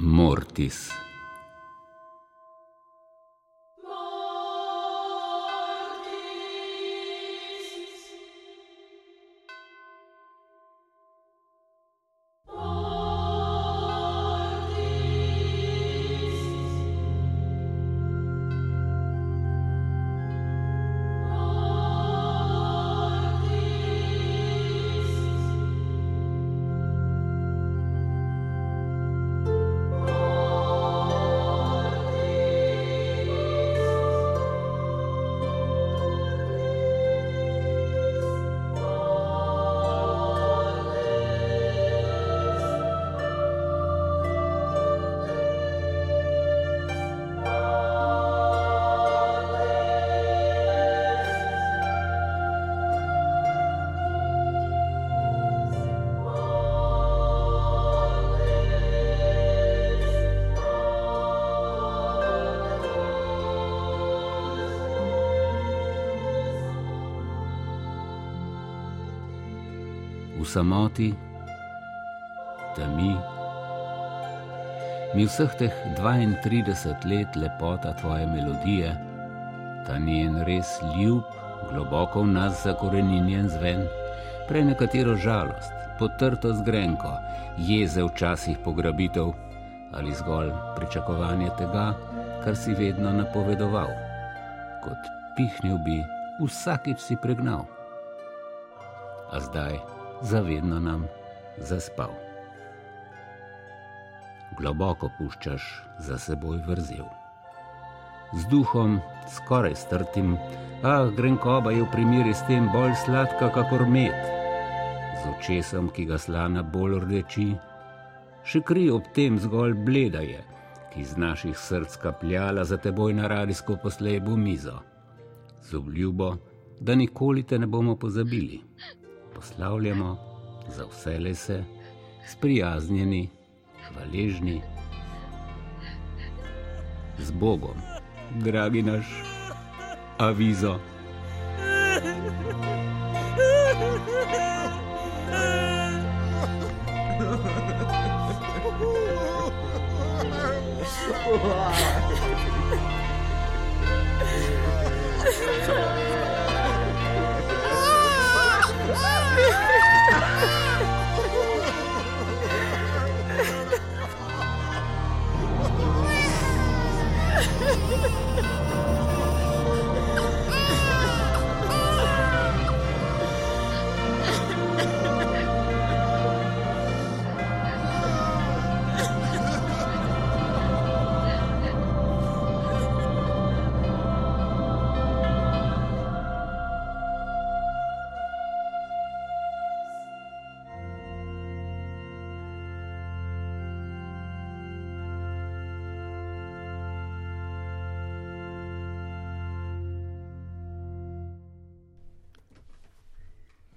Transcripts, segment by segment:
Mortis. Samoti, temi. Mi vseh teh 32 let lepota tvoje melodije, ta njen res ljub, globoko v nas zakoreninjen zven, prej nekatero žalost, potrto z grenko, jeze včasih pograbitev ali zgolj pričakovanje tega, kar si vedno napovedoval, kot pihnil bi, vsakič si pregnal. A zdaj zavedno nam zaspal. Globoko puščaš za seboj vrzel. Z duhom skoraj strtim, ah, grenkoba je v primeri s tem bolj sladka, kakor med. Z očesom, ki ga slana bolj rdeči, še kri ob tem zgolj bleda je, ki z naših src kapljala za teboj na radijsko poslejbo mizo. Z obljubo, da nikoli te ne bomo pozabili poslavljamo za vse lese, sprijaznjeni, hvaležni. Z Bogom, dragi naš, avizo.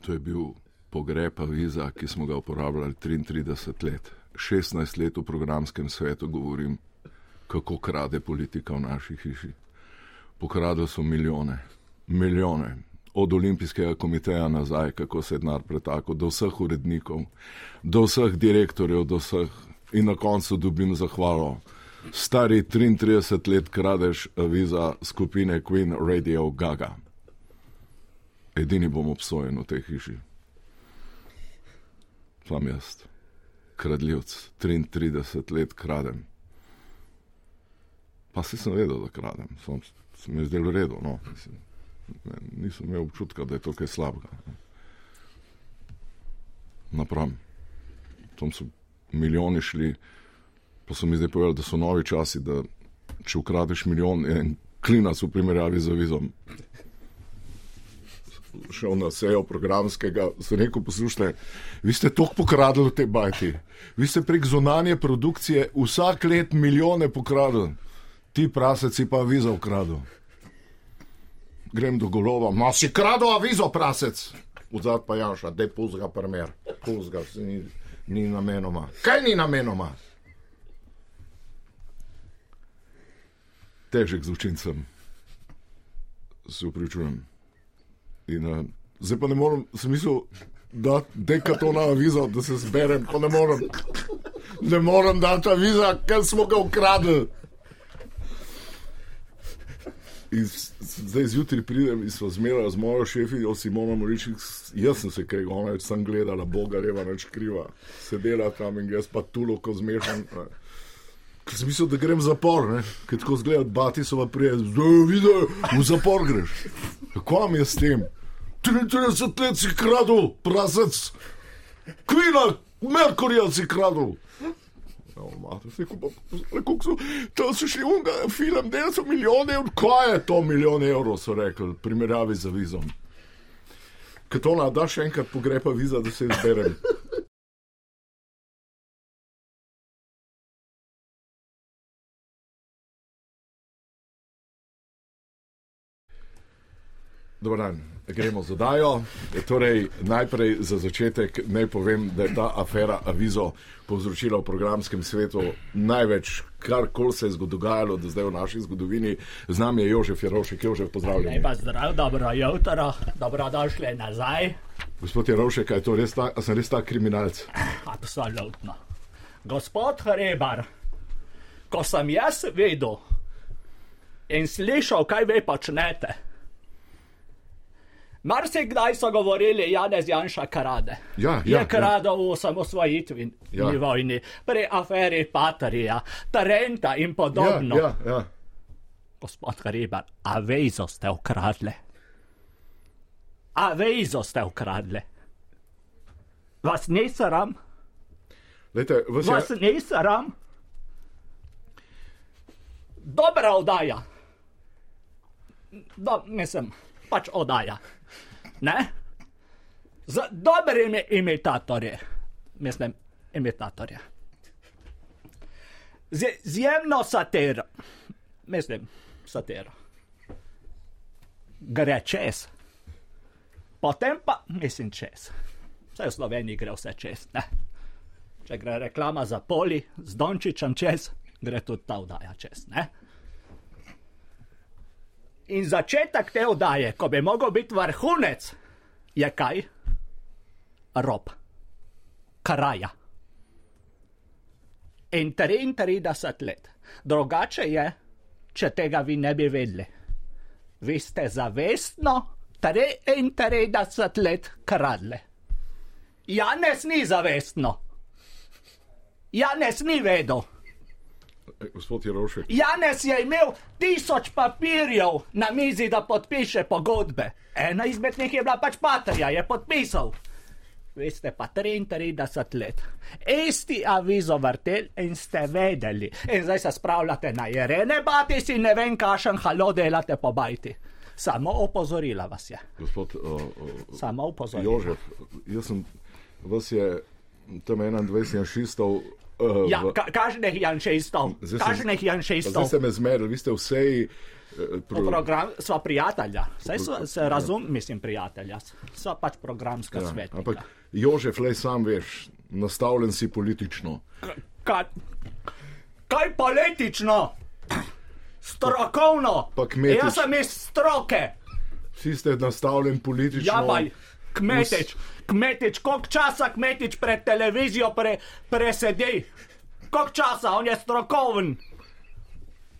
To je bil pogreb Aviza, ki smo ga uporabljali 33 let. 16 let v programskem svetu govorim, kako krade politika v naši hiši. Pokradili so milijone, milijone. Od olimpijskega komiteja nazaj, kako se je denar pretako, do vseh urednikov, do vseh direktorjev, do vseh. In na koncu dobim zahvalo. Stari 33 let kradeš aviza skupine Queen Radio Gaga edini bom obsojen v tej hiši. Sam jaz, kradljivc, 33 let kradem. Pa si sem vedel, da kradem, sem se mi zdel redo. No. Mislim, ne, nisem imel občutka, da je to kaj slabega. Napram. Tam so milijoni šli, pa so mi zdaj povedali, da so novi časi, da če ukradeš milijon, je en klinac v primerjavi z avizom šel na sejo programskega, sem rekel: Poslušajte, vi ste toliko pokradili v tej bajti, vi ste prek zunanje produkcije vsak let milijone pokradili, ti praseci pa vizo ukradili. Grem do golova, ma si krado avizo, prasec. Vzad pa Janša, da je puzga primer, puzga, ni, ni namenoma. Kaj ni namenoma? Težek z učincem, se upravičujem. In, uh, zdaj pa ne morem, sem mislil, da deka to na avizo, da se zberem, pa ne morem. ne morem dati viza, ker smo ga ukradli. In zdaj zjutraj pridem in smo zmeraj z mojo šefijo, Simono Moričik, jaz sem se kregal, ona je sem gledala, Boga reva, neč kriva, sedela tam in jaz pa tulo, ko zmešam. Ker sem mislil, da grem v zapor, ker tako zgleda, bati so prej, zdaj vidiš, v zapor greš. Kako mi je s tem? 33 let si kradel, prasec, kvina, Merkurja si kradel. No, mate, rekel, rekel, so, to so še unga, film, da so milijone evrov. Kaj je to milijon evrov, so rekli, primerjavi z vizom. Ker to nada še enkrat pogrepa viza, da se izberem. Dobro dan, gremo z odajo. Torej, najprej za začetek naj povem, da je ta afera Avizo povzročila v programskem svetu največ, kar koli se je dogajalo do zdaj v naši zgodovini. Z nami je Jožef Jarovšek, Jožef, pozdravljen. Lepa zdrav, dobro jutro, dobrodošli nazaj. Gospod Jarovšek, je to res ta, a sem res ta kriminalc? Absolutno. Gospod Hrebar, ko sem jaz vedel in slišal, kaj vi počnete. Mar se kdaj so govorili, Janez Janša krade. Ja, ja, je kradel ja. v osamosvojitveni ja. vojni, pri aferi Patrija, Tarenta in podobno. Ja, ja, ja. Gospod Hribar, a vezo ste ukradli. A vezo ste ukradli. Vas ne sram? Lejte, vas, vas je... ne sram? Dobra oddaja. Do, mislim, pač oddaja ne? Z dobrimi imitatorji, mislim, imitatorje. Z izjemno satiro, mislim, satiro. Gre čez, potem pa mislim čez. Vse v Sloveniji gre vse čez. Ne? Če gre reklama za poli z Dončičem čez, gre tudi ta vdaja čez. Ne? In začetek te oddaje, ko bi mogel biti vrhunec, je kaj? Rob, kraja. In 33 let. Drugače je, če tega vi ne bi vedeli. Vi ste zavestno 33 let kradli. Janes ni zavestno. Janes ni vedel. Gospod Jerošek. Janes je imel tisoč papirjev na mizi, da podpiše pogodbe. Ena izmed njih je bila pač Patrija, je podpisal. Veste pa 33 let. Isti avizo vrtel in ste vedeli. In zdaj se spravljate na jerene, bati si ne vem, kašen halo delate po bajti. Samo opozorila vas je. Gospod, uh, uh, Samo opozorila. Jožef, jaz sem, vas je tam 21 janšistov Uh, ja, ka, kažnih janšistov. Kažnih janšistov. Zdaj ste me zmedli, vi ste vsej. Uh, pro... program, sva prijatelja, saj so, se razum, mislim, prijatelja, sva pač programska ja, svet. Ampak Jožef, le sam veš, nastavljen si politično. Ka, kaj politično? Strokovno. Jaz sem iz stroke. Vsi ste nastavljen politično. Ja, baj, kmetič. Kmetič, koliko časa kmetič pred televizijo pre, presedi, koliko časa on je strokoven,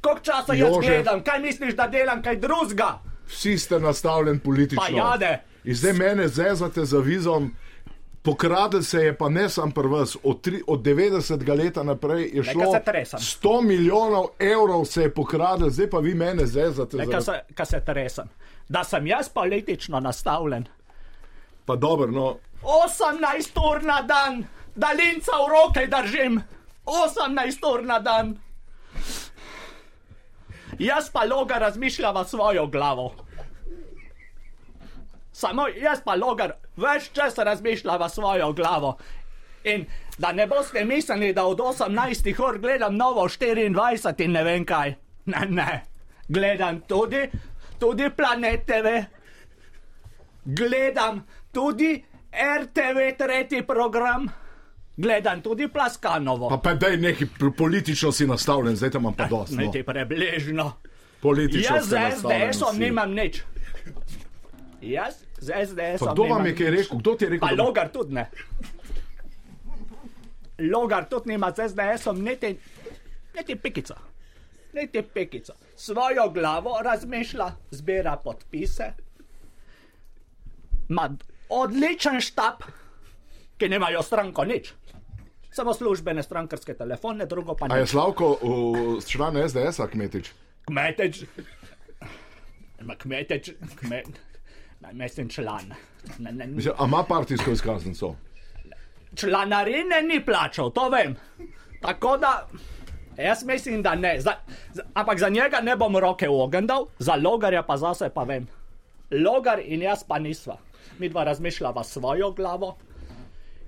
koliko časa jaz Jožef, gledam, kaj misliš, da delam kaj drugega. Vsi ste nastavljen politično. Pa jade. In zdaj mene zezate za vizom. Pokrade se je pa ne sam prvs, od, tri, od 90. leta naprej je šlo 100 milijonov evrov se je pokradel, zdaj pa vi mene zezate. Kaj za... se, se tresem? Da sem jaz politično nastavljen. Pa dobro, no. 18 ur na dan, daljnca v roke držim, 18 ur na dan. Jaz pa loga razmišljam svojo glavo. Samo jaz pa logar več časa razmišljam svojo glavo. In da ne boste mislili, da od 18 ur gledam novo 24 in ne vem kaj. Ne, ne. Gledam tudi, tudi planeteve. Gledam tudi RTV tretji program, gledam tudi Plaskanovo. Pa, pa da je neki politično si nastavljen, zdaj tam pa dosti. Ne, no. ti prebližno. Politično. Jaz z SDS-om nimam nič. Jaz z SDS-om. Kdo vam je kaj rekel? Kdo ti je rekel? Pa logar tudi ne. Logar tudi nima z SDS-om, niti, niti pikico. Niti pikico. Svojo glavo razmišlja, zbira podpise. Ma odličen štab, ki nemajo stranko nič. Samo službene strankarske telefone, drugo pa A je. Slavko v član SDS-a kmetič? Kmeteč. Ma kmeteč, kmet. Naj mislim član. Ne, ne, ne. Mislim, a ima partijsko izkaznico? Članarine ni plačal, to vem. Tako da, jaz mislim, da ne. Za, za, ampak za njega ne bom roke v ogenj dal, za logarja pa zase pa vem. Logar in jaz pa nisva. Mi dva razmišljava svojo glavo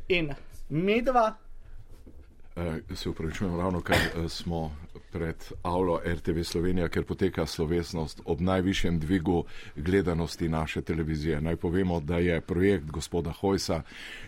in mi dva Eh, Se upravičujem, ravno kar eh, smo pred avlo RTV Slovenija, ker poteka slovesnost ob najvišjem dvigu gledanosti naše televizije. Naj povemo, da je projekt gospoda Hojsa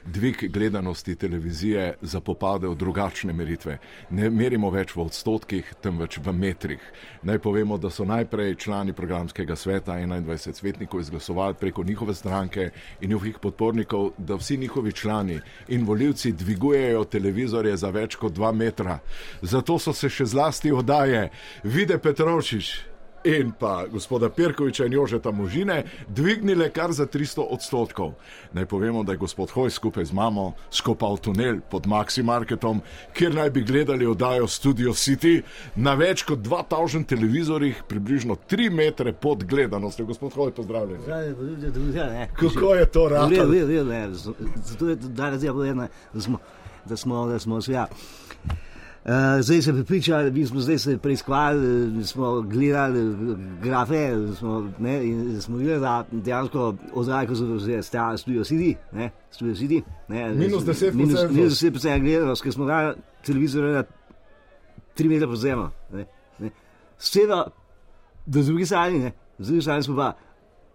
dvig gledanosti televizije zapopadel drugačne meritve. Ne merimo več v odstotkih, temveč v metrih. Naj povemo, da so najprej člani programskega sveta 21 svetnikov izglasovali preko njihove stranke in njihovih podpornikov, da vsi njihovi člani in voljivci dvigujejo televizorje za več kot dva metra. Zato so se še zlasti oddaje Vide Petrovčič in pa gospoda Pirkoviča in Jožeta Možine dvignile kar za 300 odstotkov. Naj povemo, da je gospod Hoj skupaj z mamo skopal tunel pod Maxi Marketom, kjer naj bi gledali oddajo Studio City na več kot 2000 televizorjih, približno 3 metre pod gledanostjo. Gospod Hoj, pozdravljen. Kako je to Real, rado? real, real, ne. Z- Zato je tudi danes je povedano, da smo, da smo, da smo se, ja. Uh, zdaj se pripričali, mi smo zdaj se preiskovali, eh, smo gledali eh, grafe, smo, ne, in smo videli, da dejansko ko so se stali Studio City, ne, Studio City, ne, Minus 10%. minus, minus 10% gledanost, ker smo dali televizor na 3 metre pod zemljo. Scena, da z druge strani, ne, z druge strani smo pa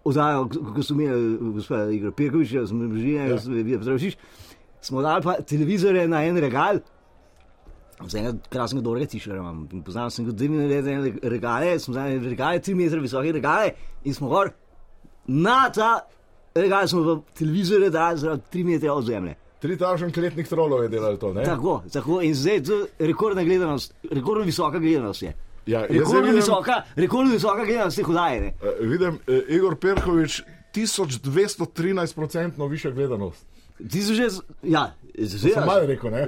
oddajo, ko so imeli gospod Igor Mržina, jaz sem Vija Petrovčič, smo dali pa televizore na en regal, z enega krasnega dolga tišera imam. In Poznam sem kot dimne lede regale, smo znali regale, 3 metre visoke regale in smo gor na ta regal smo v televizore dali za 3 metre od zemlje. 3000 kletnih trolov je delalo to, ne? Tako, tako in zdaj to je rekordna gledanost, rekordno visoka gledanost je. Ja, Rekordno vidim- visoka, rekordno visoka gledanost te hudaje. ne. Eh, Vidim, eh, Igor Perkovič, 1213% više gledanost. Ti so že, ja, sem malo rekel, ne?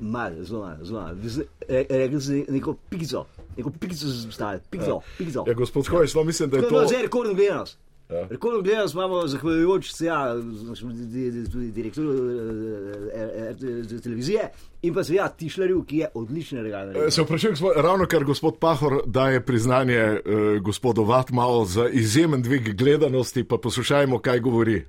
Malo, zelo malo, zelo malo. Vi ste re- Rekli ste neko pikico, neko pikico ste stali, pikico, pikico. Ja, gospod Hoj, no, mislim, da je To je to. bilo zdaj rekordno gledanost. Ja. Rekordno gledanost imamo zahvaljujoč se ja, direktorju eh, RTV televizije in pa seveda Tišlerju, ki je odlične regale. Eh, Se vprašujem, gospod, ravno kar gospod Pahor daje priznanje eh, gospodu Vatmao za izjemen dvig gledanosti, pa poslušajmo, kaj govori.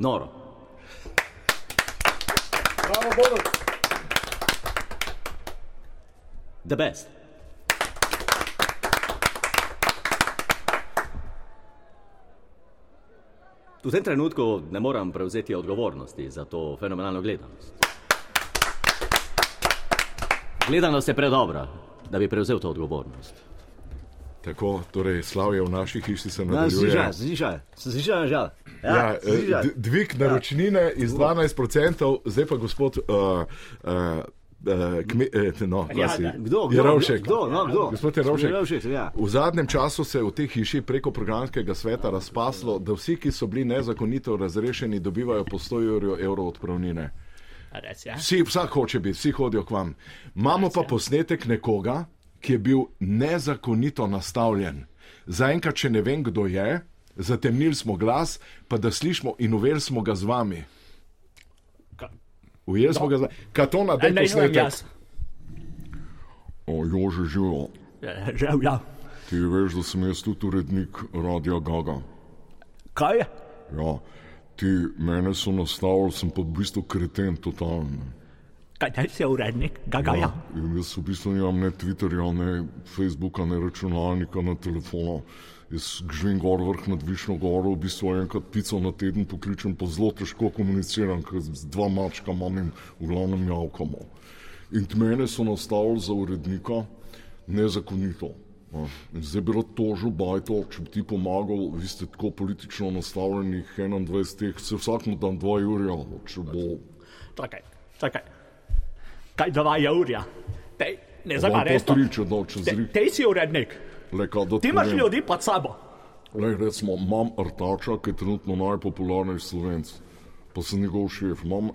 Noro. Bravo, Borut. The best. V tem trenutku ne morem prevzeti odgovornosti za to fenomenalno gledanost. Gledanost je predobra, da bi prevzel to odgovornost. Tako, torej, slavje v naši hiši se Ja, nadaljuje. slišal, slišal, slišal, žal. Ja, slišal. d- dvig naročnine iz 12%, zdaj pa gospod. Uh, uh, kme, no, Ja, glasi, da. Kdo, kdo, Jerovšek. kdo, no, kdo? Gospod Jerovšek. Jerovšek, ja. V zadnjem času se je v tej hiši preko programskega sveta razpaslo, da vsi, ki so bili nezakonito razrešeni, dobivajo po 100 evrov odpravnine. Res je. Vsi, vsak hoče biti, vsi hodijo k vam. Imamo pa posnetek nekoga, ki je bil nezakonito nastavljen. Zaenkrat, če ne vem, kdo je, zatemnili smo glas, pa da slišimo in uveli smo ga z vami. Ujeli smo ga z vami. Katona, da Ne, ne, je vem posnetek. jaz. O, Jože, živo. Ja, Žal, ja. Ti veš, da sem jaz tudi urednik Radia Gaga. Kaj je? Ja, ti mene so nastavili, sem pa v bistvu kreten, totalno. Kaj ti si urednik? Gaga, ja. In jaz v bistvu nimam ne Twitterja, ne Facebooka, ne računalnika na telefonu. Jaz živim gor vrh nad Višno goro, v bistvu enkrat pico na teden pokličem, pa zelo težko komuniciram, ker z dva mačka imam in v glavnem javkamo. In mene so nastavili za urednika nezakonito. In zdaj bi rad tožil bajto, če bi ti pomagal, vi ste tako politično nastavljeni, 21 teh, se vsak mu dan 2 urja, če bo. Čakaj, čakaj. Kaj dva urja? Tej, ne pa resno. tri, če Te- rik. Tej si urednik. Le, Ti imaš ljudi pod sabo. Le, recimo, imam Artača, ki je trenutno najpopularnejši slovenc, pa sem njegov šef. Imam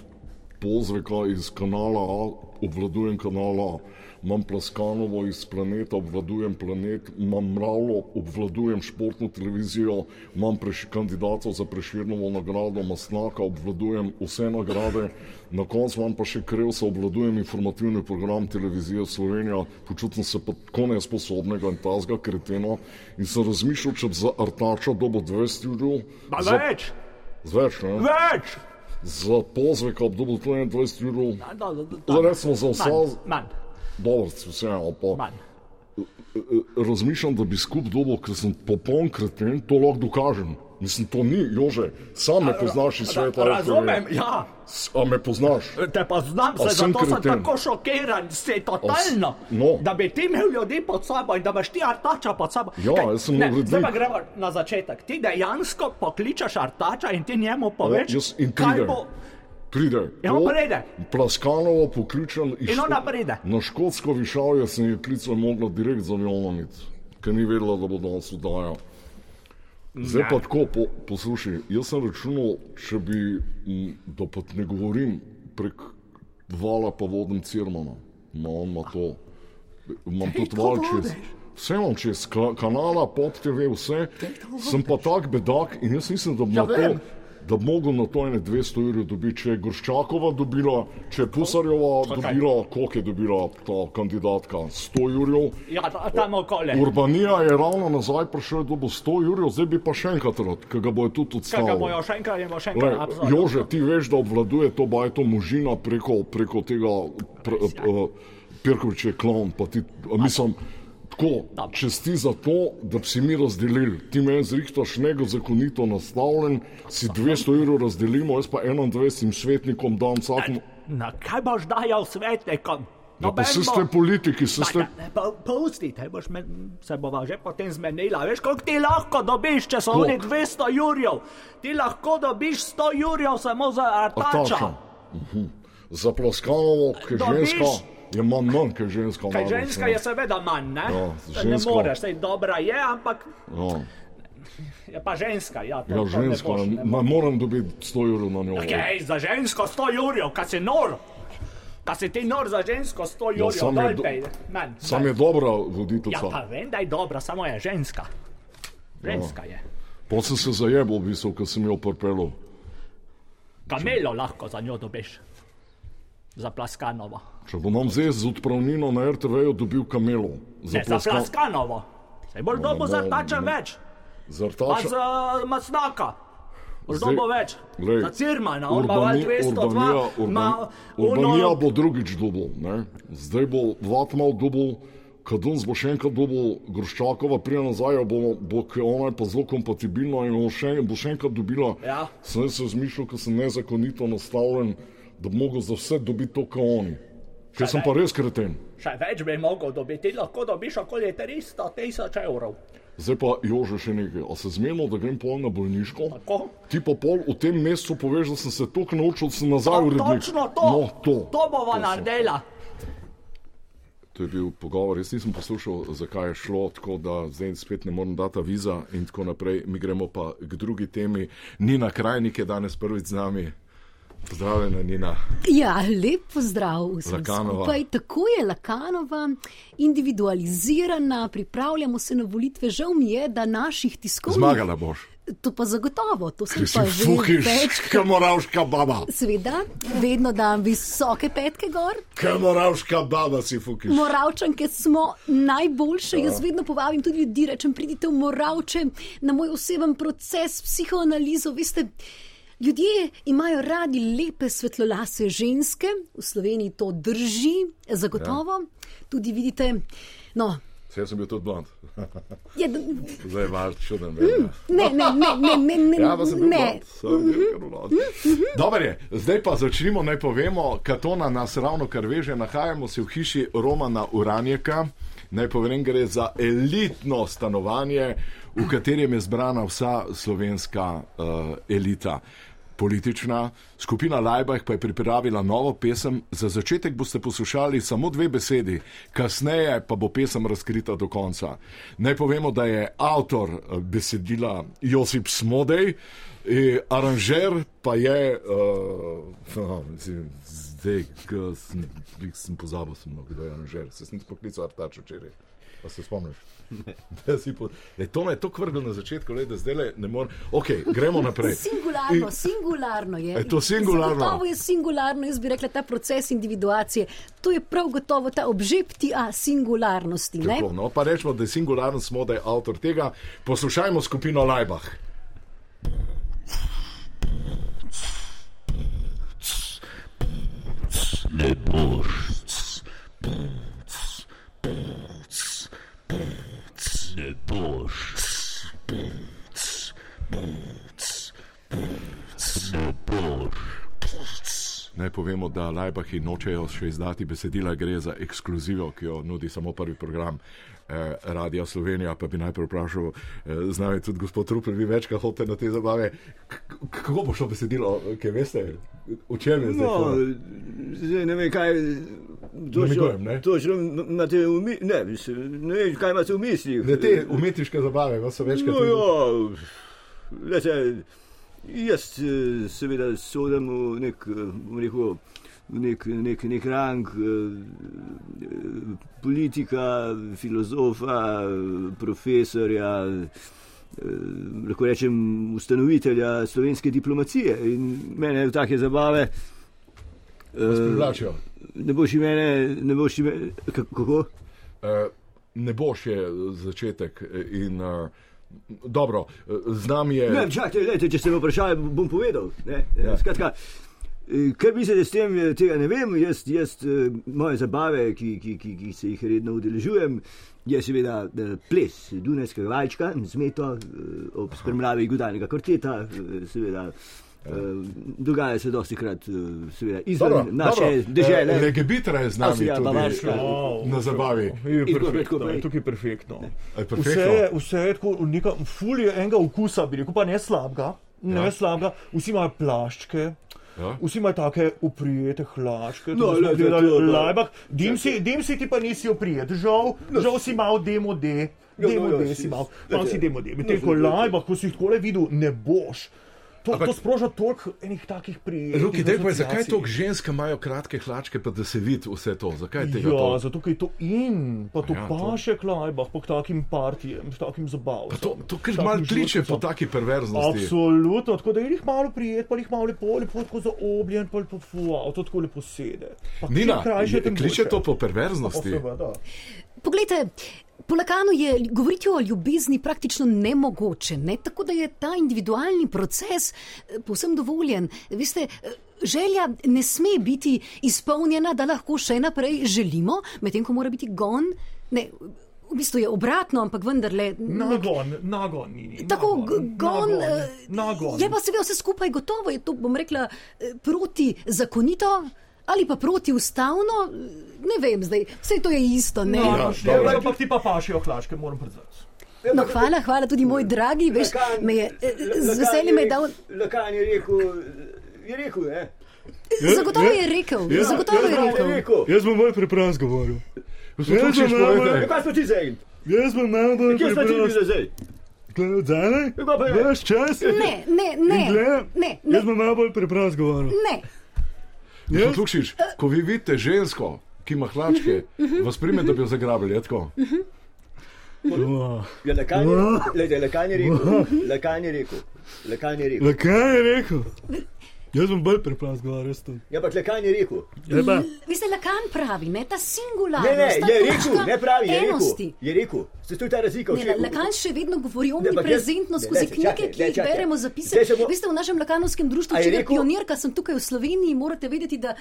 Pozveka iz kanala A, obvladujem kanal A. Imam Plaskanovo iz planeta, obvladujem planet, imam Mravlo, obvladujem športno televizijo, imam preš, kandidatov za preširnovo nagrado, Masnaka, obvladujem vse nagrade, na koncu imam pa še Krevsa, obvladujem informativni program televizije Slovenija, počutim se pa tako nesposobnega in tazga kretena in sem razmišljal, če bi za Artača dobo 200 ljudi. Pa za, več, Več, ne? več. Za pozveka bi dobil 21 ljudi. Da, da, da, Da, recimo za vsa, Manj, manj, dobro, vseeno pa. manj. razmišljam, da bi skup dobil, ker sem popoln kreten, to lahko dokažem. Mislim, to ni, Jože, sam me poznaš iz sveta. Ra- Razumem, ja. S- A me poznaš? Te poznam, A se, sem zato sem kreten? tako šokiran, se totalno. no. Da bi ti imel ljudi pod sabo in da imaš ti artača pod sabo. Ja, Kaj, jaz sem ne, urednik. Zdaj pa gremo na začetek. Ti dejansko pokličeš artača in ti njemu poveš, jaz in kaj bo. Pride. Ja, To pride. Plaskanovo pokličem iz In ona pride. Na škotsko višavje sem je klical mogla direkt za Jolanic, ker ni vedela, da bo danes vdajal. Zdaj pa tako, po, poslušaj, jaz sem računal, če bi, da pa ne govorim prek vala pa vodim Cirmana, no on ima to, imam Kaj tudi val čez. vodiš? Vse imam čez ka- kanala, pop TV, vse. Sem pa tak bedak in jaz mislim, da bi Ja, to, vem. Da bi mogel na to ene 200 ur dobiti, če je Gorščakova dobila, če je Pusarjeva Čakaj. dobila, koliko je dobila ta kandidatka, 100 urjev. Ja, ta- tam okoli. Urbanija je ravno nazaj prišel do 100 urjev, zdaj bi pa še enkrat rad, ki ga bojo tudi Kaj ga bojo odstavili. še enkrat in bo še Le, enkrat absolutno. Jože, ti veš, da obvladuje to bajto možina preko, preko tega pr, uh, Pirkovič je klon, pa ti, mislim, tako, česti za to, da bi si mi razdelili. Ti meni zrihtaš nego zakonito nastavljen, si 200 evrov razdelimo, jaz pa 21 svetnikom dam vsakmu. Na kaj boš dajal svetnikom? Ja, pa se bo- ste politiki, se ste... Pa Pusti, te boš me, se bova že potem zmenila. Veš, koliko ti lahko dobiš, če so oni 200 jurjev? Ti lahko dobiš 100 jurjev samo za artača. Mhm. Za Plaskanovo, ki je Dobiš- ženska, je manj manj, ki je ženska. Kaj ženska je seveda manj, ne? Ja, Saj ne ženska- moreš, sej dobra je, ampak Ja, je pa ženska. Ja, to, ja to ne ženska, boš, ne, ne ne moram dobiti 100 evrov na njo. Kaj, za žensko 100 jurjev, kaj si nor? Kaj si ti nor za žensko 100 jurjev? Ja, sam je do- manj. Sam je dobra Ja, voditeljica. pa vem, da je dobra, samo je ženska. Ja. Ženska je. Pa sem se zajebal, v bistvu, ker sem jo prpelil. Kamelo lahko za njo dobiš. Za Plaskanovo. Če bo nam zdaj z odpravnino na RTV-ju dobil kamelo. Za Ne, za Plaska- Plaskanovo. Sej boš dobo za tačem več. Za Pa Artača. za Masnaka. Zdaj- več. Glej, Za Cirmana, Urbani- 202. Urbanija, Urban, Urbanija ono- bo drugič dobil, ne? zdaj bo Vatmal dobil, Kadunc bo še enkrat dobil, Groščakova prije nazaj, bo, bo ona je pa zelo kompatibilna in bo še, bo še enkrat dobila. Ja. Sem jaz razmišljal, ker sem nezakonito nastavljen, da bi mogel za vse dobiti to, kar oni. Ker sem pa res kreten. Še več bi mogel dobiti, ti lahko dobiš okoli 300 tisoč evrov. Zdaj pa Jože še nekaj. A se zmenimo, da grem pol na bolniško? Tako? Ti pa pol v tem mesecu poveš, da sem se toliko naučil, da sem nazaj To, urednik. točno to. No, to. to bova To naredila. To je bil pogovor, jaz nisem poslušal, zakaj je šlo, tako da zdaj spet ne morem dati viza in tako naprej. Mi gremo pa k drugi temi. Nina Krajnik je danes prvič z nami. Pozdravljena, Nina. Ja, lep pozdrav vsem Lakanova. skupaj. Tako je Lakanova, individualizirana, pripravljamo se na volitve. Žal mi je, da naših tiskovnih. Zmagala boš. To pa zagotovo, to sem si pa že več. kamoravška baba. Seveda, vedno dam visoke petke gor. Kamoravška baba si fukiš. Moravčanke smo najboljše. Jaz vedno povabim tudi ljudi, rečem, pridite v Moravče na moj oseben proces, psihoanalizo. Veste, ljudje imajo radi lepe svetlolase ženske, v Sloveniji to drži, zagotovo. Tudi vidite, no. Vse sem bil tudi blond. Je, d- Zdaj je vaš čuden. Mm. ne, ne, ne, ne, ne, ne, Ja, pa sem bil ne. blond. Sem bil blond. Dobro je, zdaj pa začnimo, naj povemo, Katona nas ravno kar veže, nahajamo se v hiši Romana Uranjeka. Naj povem, gre za elitno stanovanje, v katerem je zbrana vsa slovenska uh, elita. Politična skupina Lajbah pa je pripravila novo pesem. Za začetek boste poslušali samo dve besedi, kasneje pa bo pesem razkrita do konca. Naj povemo, da je avtor eh, besedila Josip Smodej, eh, aranžer pa je, uh, no, mislim, zdaj, ko sem, sem pozabil, sem, no, kdo je aranžer, se sem poklical Artač včeraj. Pa se spomniš? Da si po- Lej, to me je to vrglo na začetku, le, da zdaj le ne morem. Ok, gremo naprej. Singularno, singularno je. Je to singularno? Zagotovo je singularno, jaz bi rekla, ta proces individuacije. To je prav gotovo ta obžepti a singularnosti. Ne? Tako, no, pa rečemo, da je singularno smo, da je avtor tega. Poslušajmo skupino Lajbah. Ne boš. Ne boš. Ne boš. Naj povemo, da Lajbahi nočejo še izdati besedila, gre za ekskluzivo, ki jo nudi samo prvi program eh, Radia Slovenija. Pa bi najprej vprašal, eh, z nami je tudi gospod Rupel, vi večkrat hodite na te zabave. K kako bo šlo besedilo, kaj veste, v čem je zdaj? No, zdaj ne vem, kaj. Namigujem, ne? Točno imate v mislih. Ne, ne vem, kaj imate v mislih. Ne, te umetniške zabave, vas so večkrat. No, ja, lete, jaz eh, seveda sodem v nek, eh, rekel, nek, nek, nek rang eh, eh, politika, filozofa, profesorja, eh, lahko rečem ustanovitelja slovenske diplomacije. In mene v take zabave. Vas eh, privlačijo. Ne boš imene, ne boš imene, kako? Eh, ne bo še začetek. In, uh, dobro, z nami je. Ne, čakajte, gledajte, če ste me vprašali, bom povedal. Ne, Ja. Skratka, kar mislite s tem, tega ne vem. Jaz, jaz eh, moje zabave, ki, ki, ki, ki se jih redno udeležujem, je seveda eh, ples Dunajskega valčka, zmeto eh, ob spremljavi Gudanega kvarteta, seveda. Eh, Dogaja se dosti krat, seveda, izven Dobro, naše dobro. dežele. Eh, Legebitra je z nami Avstrija, tudi Bavarska. eh, na zabavi. Je perfektno, je tukaj perfektno. Je perfektno. Vse je, vse je tako, neka ful je enega okusa, bi rekel, pa ne slabega, ne Ja. ja. slabega. Vsi imajo plaščke, Ja. vsi imajo take uprijete hlačke. No, glejte, gledali to- v to- Lajbah. Dim si, dim si ti pa nisi oprijet, žal, žal si mal demo D. No, Demo no, D ja, si glejte, mal si demo D. Medtem no, ko. Lajbah, ko si jih takole videl, ne boš. To, Ampak- to sproža toliko enih takih prijetnih. Ruki, dej pa, zakaj toliko žensk imajo kratke hlačke, pa da se vidi vse to? Zakaj tega Ja, toliko? zato ker je to in, pa to Ja, to- paše klajbah, pa k takim partijem, k takim zabavam. Pa to, to kar malo kliče po taki perverznosti. Absolutno, tako da je jih malo prijet, pa jih malo lepo, lepo tako zaobljen, pa lepo fuau, to tako lepo sede. Pa Nina, krajše, kliče boljše. to po Pa perverznosti. seveda. Poglejte, po Lakanu je govoriti o ljubezni praktično nemogoče, ne? tako da je ta individualni proces eh, povsem dovoljen. Veste, eh, želja ne sme biti izpolnjena, da lahko še naprej želimo, medtem ko mora biti gon. Ne, v bistvu je obratno, ampak vendarle. Nagon, nagon, ni, ni. Tako nagon, gon, nagon, eh, nagon. je pa seveda vse skupaj gotovo, je to, bom rekla, protizakonito ali pa protiustavno, ne vem zdaj, vse to je isto. Ne? No, Ja, ja, dobro. ampak ti pa pašijo hlačke, moram priznati. No, hvala, hvala tudi moj dragi, veš, me je eh, z veseljem je dal. Lakan je rekel, je rekel, ne? Zagotovo je rekel, zagotovo je Lakan je rekel. rekel. Jaz bom bolj preprost govoril. Gospod Ja, Lučič, to imamo- Ja, povejte. kaj smo ti zdaj? Jaz bom najbolj Kje smo ti bili zdaj? Pa je? Veš čas? Ne, ne, ne, ne, ne, bom najbolj preprost govoril. ne. Lukšič, ko vi vidite žensko, ki ima hlačke, vas prime, da bi jo zagrabili, je tako? Ja, Lakan je, glejte, Lakan je rekel, Lakan je rekel, Lakan je rekel. Kaj je rekel? Jaz bom bolj preprost govoril, res to. Ja, pa Lakan je rekel. Jeba. Veste, Lakan pravi, ne, ta Ne, singularnost. ne, ta je rekel, ne pravi, je rekel. Je rekel. Se tu ta razlika Ne, Lakan še vedno govori Ne, ampak jaz- omniprezentno ne, skozi ne, knjige, ki ne, jih beremo, zapise. Se bo- Veste, v našem lakanovskem društvu, A je če je pionirka, sem tukaj v Sloveniji, morate vedeti, da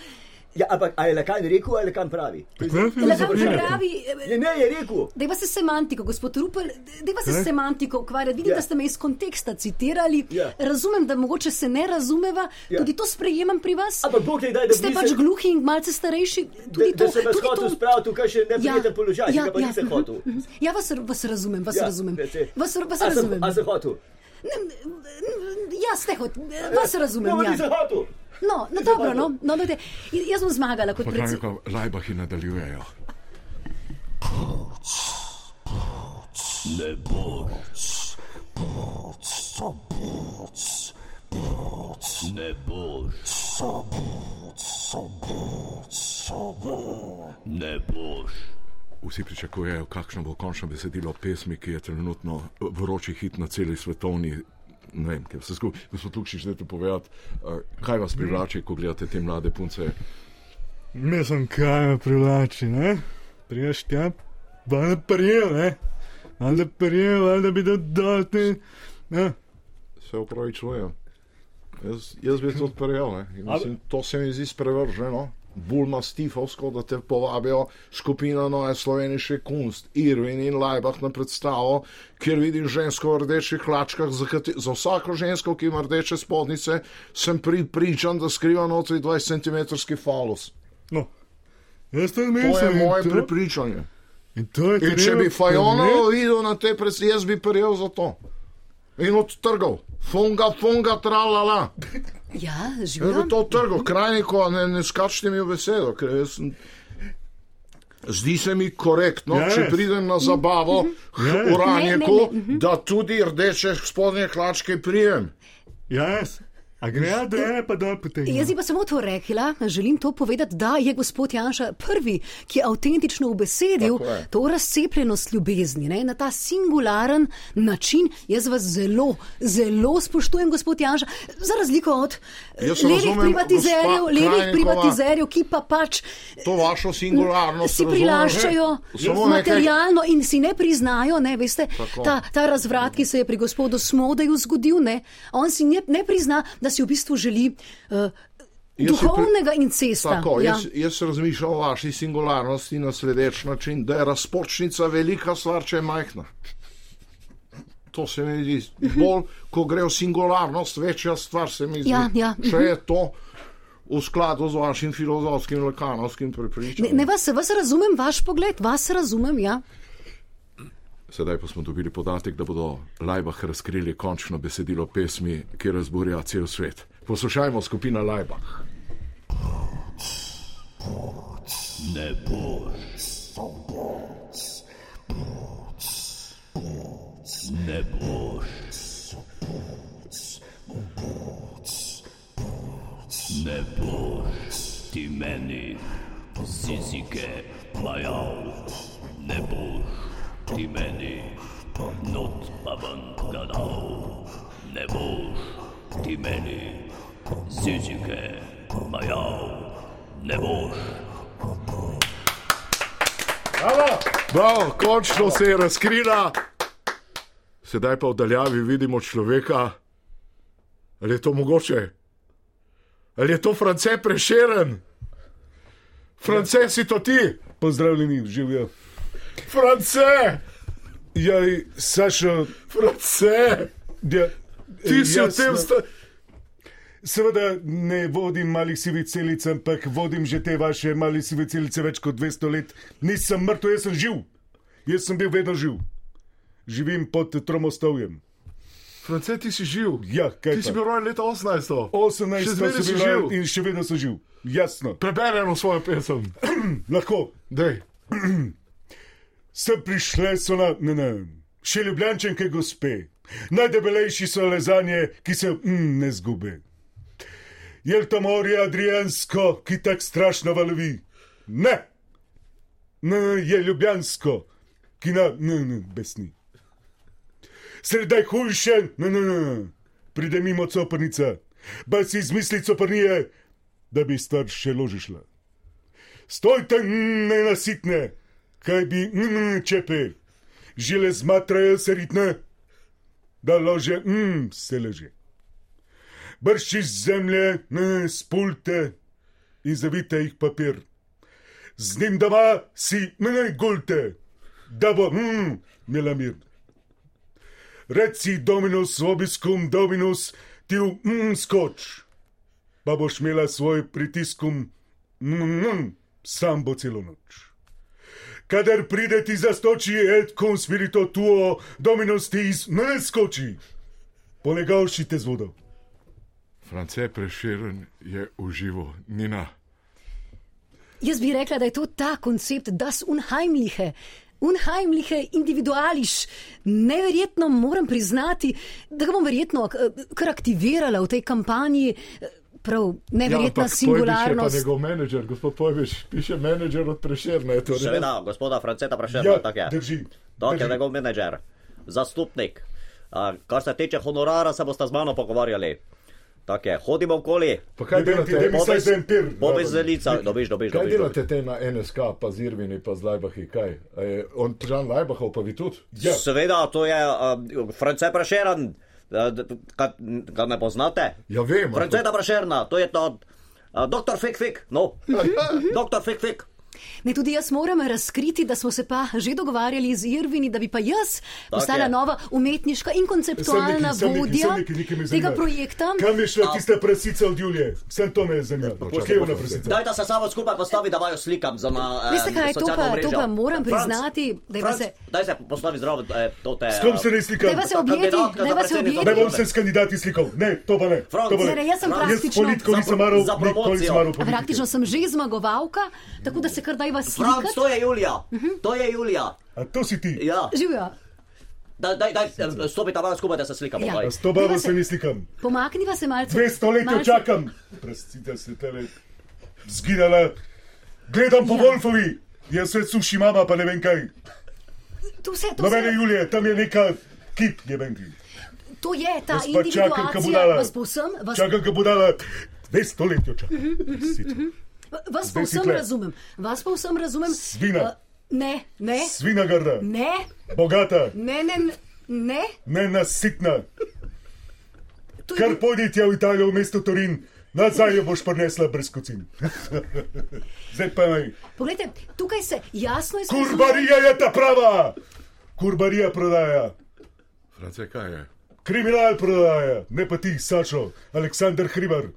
Ja, ampak a je lekan rekel ali lekan pravi? Je je vprašanje. pravi, Je, ne, je rekel. Dejva se semantiko, gospod Rupel, dejva se s semantiko ukvarjati. Vidim, Ja. da ste me iz konteksta citirali. Ja. Razumem, da mogoče se ne razumeva, Ja. tudi to sprejemam pri vas. Ampak Bog ne daj, da Ste bi pač se- gluhi in malce starejši. Tudi Da, to, da se vas tudi hotel to. spraviti v kakšen neprijeten položaj, ki ga pa nisem mhm, hotel. mhm. Ja, vas, vas razumem, vas Ja, razumem. Vas, vas A sem- razumem. A se hotel? Ne, ne, Ja, ste hot, vas razumem. Ja, Ja. nisem hotel. No, no dobro, no, no, dajte, jaz bom zmagala kot predsednik. Potem pa lajbahi nadaljujejo. Ne boš. Ne boš. Ne boš. Vsi pričakujejo, kakšno bo končno besedilo pesmi, ki je trenutno vroči hit na celi svetovni. Ne vem, kaj se skupaj. Gospod Lukšič, želite povedati, kaj vas privlači, ko gledate te mlade punce? Mislim, kaj me privlači, ne? Priješ tja, valjda prijel, ne? Valjda prijel, valjda bi dal te. Ne? Se upravičujem. Jaz, jaz bi to odprl, ne. Mislim, to se mi zdi sprevrženo. Bolj mastifovsko, da te povabijo skupina Noe Slovenije Kunst, Irvin in Lajbah na predstavo, kjer vidim žensko v rdečih hlačkah, za, za vsako žensko, ki ima rdeče spodnice, sem pripričan, da skriva notri 20 cm falus. No, jaz to To mislim. je in moje to- prepričanje. In to je In če bi Fajonovo ponet- videl na te predstavi, jaz bi prijel za to. In odtrgal, funga, funga, tralala. Ja, živim. to trgal, krajniko, ne, ne skačite mi v besedo, ker jaz sem. Zdi se mi korektno, Ja, če pridem na zabavo Ja. v Ranjeku, Ne, ne, da tudi rdeče spodnje hlačke prijem. Ja, jaz. A gre, ja, da je pa dol potem. Jaz bi pa samo to rekla, želim to povedati, da je gospod Janša prvi, ki je avtentično ubesedil je. to razcepljenost ljubezni ne, na ta singularen način. Jaz vas zelo, zelo spoštujem, gospod Janša, za razliko od eh, levih privatizerjev, levih privatizerjev, ki pa pač To vašo singularnost si prilaščajo. Samo nekaj- materialno in si ne priznajo, ne, veste, Tako. ta, ta razvrat, ki se je pri gospodu Smodeju zgodil, ne, on si ne, ne prizna, da si v bistvu želi uh, duhovnega incesta. Tako, ja. jaz, jaz razmišljam o vaši singularnosti na sledeč način, da je razpočnica velika stvar, če je majhna. To se mi zdi bolj, ko gre v singularnost, večja stvar se mi zdi. Ja, ja, Če je to v skladu z vašim filozofskim, lekanovskim Ne, prepričanjem. ne vas, vas razumem, vaš pogled, vas razumem, ja. Sedaj pa smo dobili podatek, da bodo Lajbah razkrili končno besedilo pesmi, ki razburja cel svet. Poslušajmo skupina Lajbah. Ne boš. Ne boš. Ne boš ti meni zizike majal. Ne boš ti meni not pa ven ga dal. Ne boš ti meni zizike majal. Ne boš. Prav, končno se je razkrila. Sedaj pa v daljavi vidimo človeka. Ali je to mogoče? Ali je to France preširen? France si to ti, Pozdravljeni, živijo. France, Ja, Sašo, France, ja, ti si v jasno. tem sta... Seveda ne vodim malih sivih celic, ampak vodim že te vaše male sive celice več kot 200 let. Nisem mrtev, jaz sem živ. Jaz sem bil vedno živ. Živim pod tromostovjem. France, ti si živ. Ja, kaj Ti si pa? bil rojen leta 18. 18 Še zmeraj sem si živ. in še vedno sem živ. Jasno. Preberemo svojo pesem. Lahko. Dej. Sem prišle so na, ne, ne, še ljubljančenke gospe. Najdebelejši so lezanje, ki se mm, ne zgube. Je to morje Adrijansko, ki tako strašno valovi? Ne, ne, je ljubljansko, ki na ne, ne, besni. Sredaj hujše, ne, ne, ne, pride mimo coprnica, ba si izmisli coprnije, da bi stvar še ložišla. Stojte, mm, nenasitne, kaj bi mm, čepe, žile zmatrajo se ritne, da lože mm, se leže. Bršči z zemlje, mm, spulte, in zavite jih papir. Z njim doma si mene gulte, da bo, hm, imela mir. Reci Dominus vobiscum Dominus, ti v hm skoč, pa boš imela svoj pritiskum, hm, hm, sam bo celo noč. Kadar pride ti zastoči et cum spirito tuo, Dominus ti iz mene skoči, polegavši te z vodo. France Preširen je uživo, Nina. Jaz bi rekla, da je to ta koncept das unheimliche. Unheimliche individuališ. Neverjetno moram priznati, da ga bom verjetno eh, kar aktivirala v tej kampanji. Prav, neverjetna ja, Pa singularnost. njegov menedžer, gospod Pojbiš, piše menedžer od Preširna. je to res? Seveda, gospoda Franceta Prašerna, Ja, tako je. drži. Tak je njegov menedžer, zastupnik. A, kar se tiče honorara, se boste z mano pogovarjali. Tako je, hodimo okoli, Pa kaj delate? daj mi Povej- vsaj en pir. bobi zelica, dobiš, dobiš, Kaj dobiš. delate te na NSK, pa z Irvini, pa z Lajbahi, kaj? Je on Žan Lajbahov, pa vi tudi? Ja. Seveda, to je uh, France Prašeran, ga, ga ne poznate? Ja, vem. ampak- Franceta Prašerna, to je to, uh, doktor Fik Fik, no, doktor Fik Fik. Ne, tudi jaz moram razkriti, da smo se pa že dogovarjali z Irvini, da bi pa jaz postala je. nova umetniška in konceptualna Sem neki- sem neki- vodja sem neki, nekaj me tega projekta. Kam je šla tista prasica od Julije? Vse to me zanima. Kje je ona prasica? Dajte se samo skupaj postavi, da vajo slikam za na. eh, Veste kaj, to pa- to pa moram Franc, priznati, da je se- Daj se postavi zdravo, eh, to te. S kom se ne slikam? Dajva se objeti, dajva se objeti. Ne bom se s kandidati slikal. Ne, to pa ne. Franc, To pa Ne, jaz sem Jaz praktično- politikov Za nisem maral, nikoli promocijo. nisem maral. Praktično sem že zmagovalka, tako da se kar dajva slikati. to je Julija, to je Julija. A to si ti. Ja, Živijo, daj, daj, daj, stopite malo skupaj, da se slikamo. Ja. s to babo se ne slikam. pomakniva se malce. 200 let malce- čakam. Prasita se tele zginala. Gledam po Ja. Wolfovi. Jaz se suši mama, pa ne vem kaj. To, vse, to, Na mene Julije, tam je neka kip, je meni. to je ta pa čakam, ko bo dala. Čakam, ga bo dala. 200 let jo čakam. Mhm, Prasita. vas Zdaj si povsem tle. razumem. Vas povsem razumem. Svina. Uh, ne, ne, Svina grda, ne, bogata, ne, ne, ne. nenasitna. To je Kar bil- pojdi tja v Italijo, v mesto Torin, nazaj jo boš prinesla brez kocin. Zdaj pa naj. Poglejte, tukaj se jasno izkazuje. Kurbarija je ta prava! Kurbarija prodaja, France, kaj je? Kriminal prodaja, ne pa ti, Sačo, Aleksandr Hribar.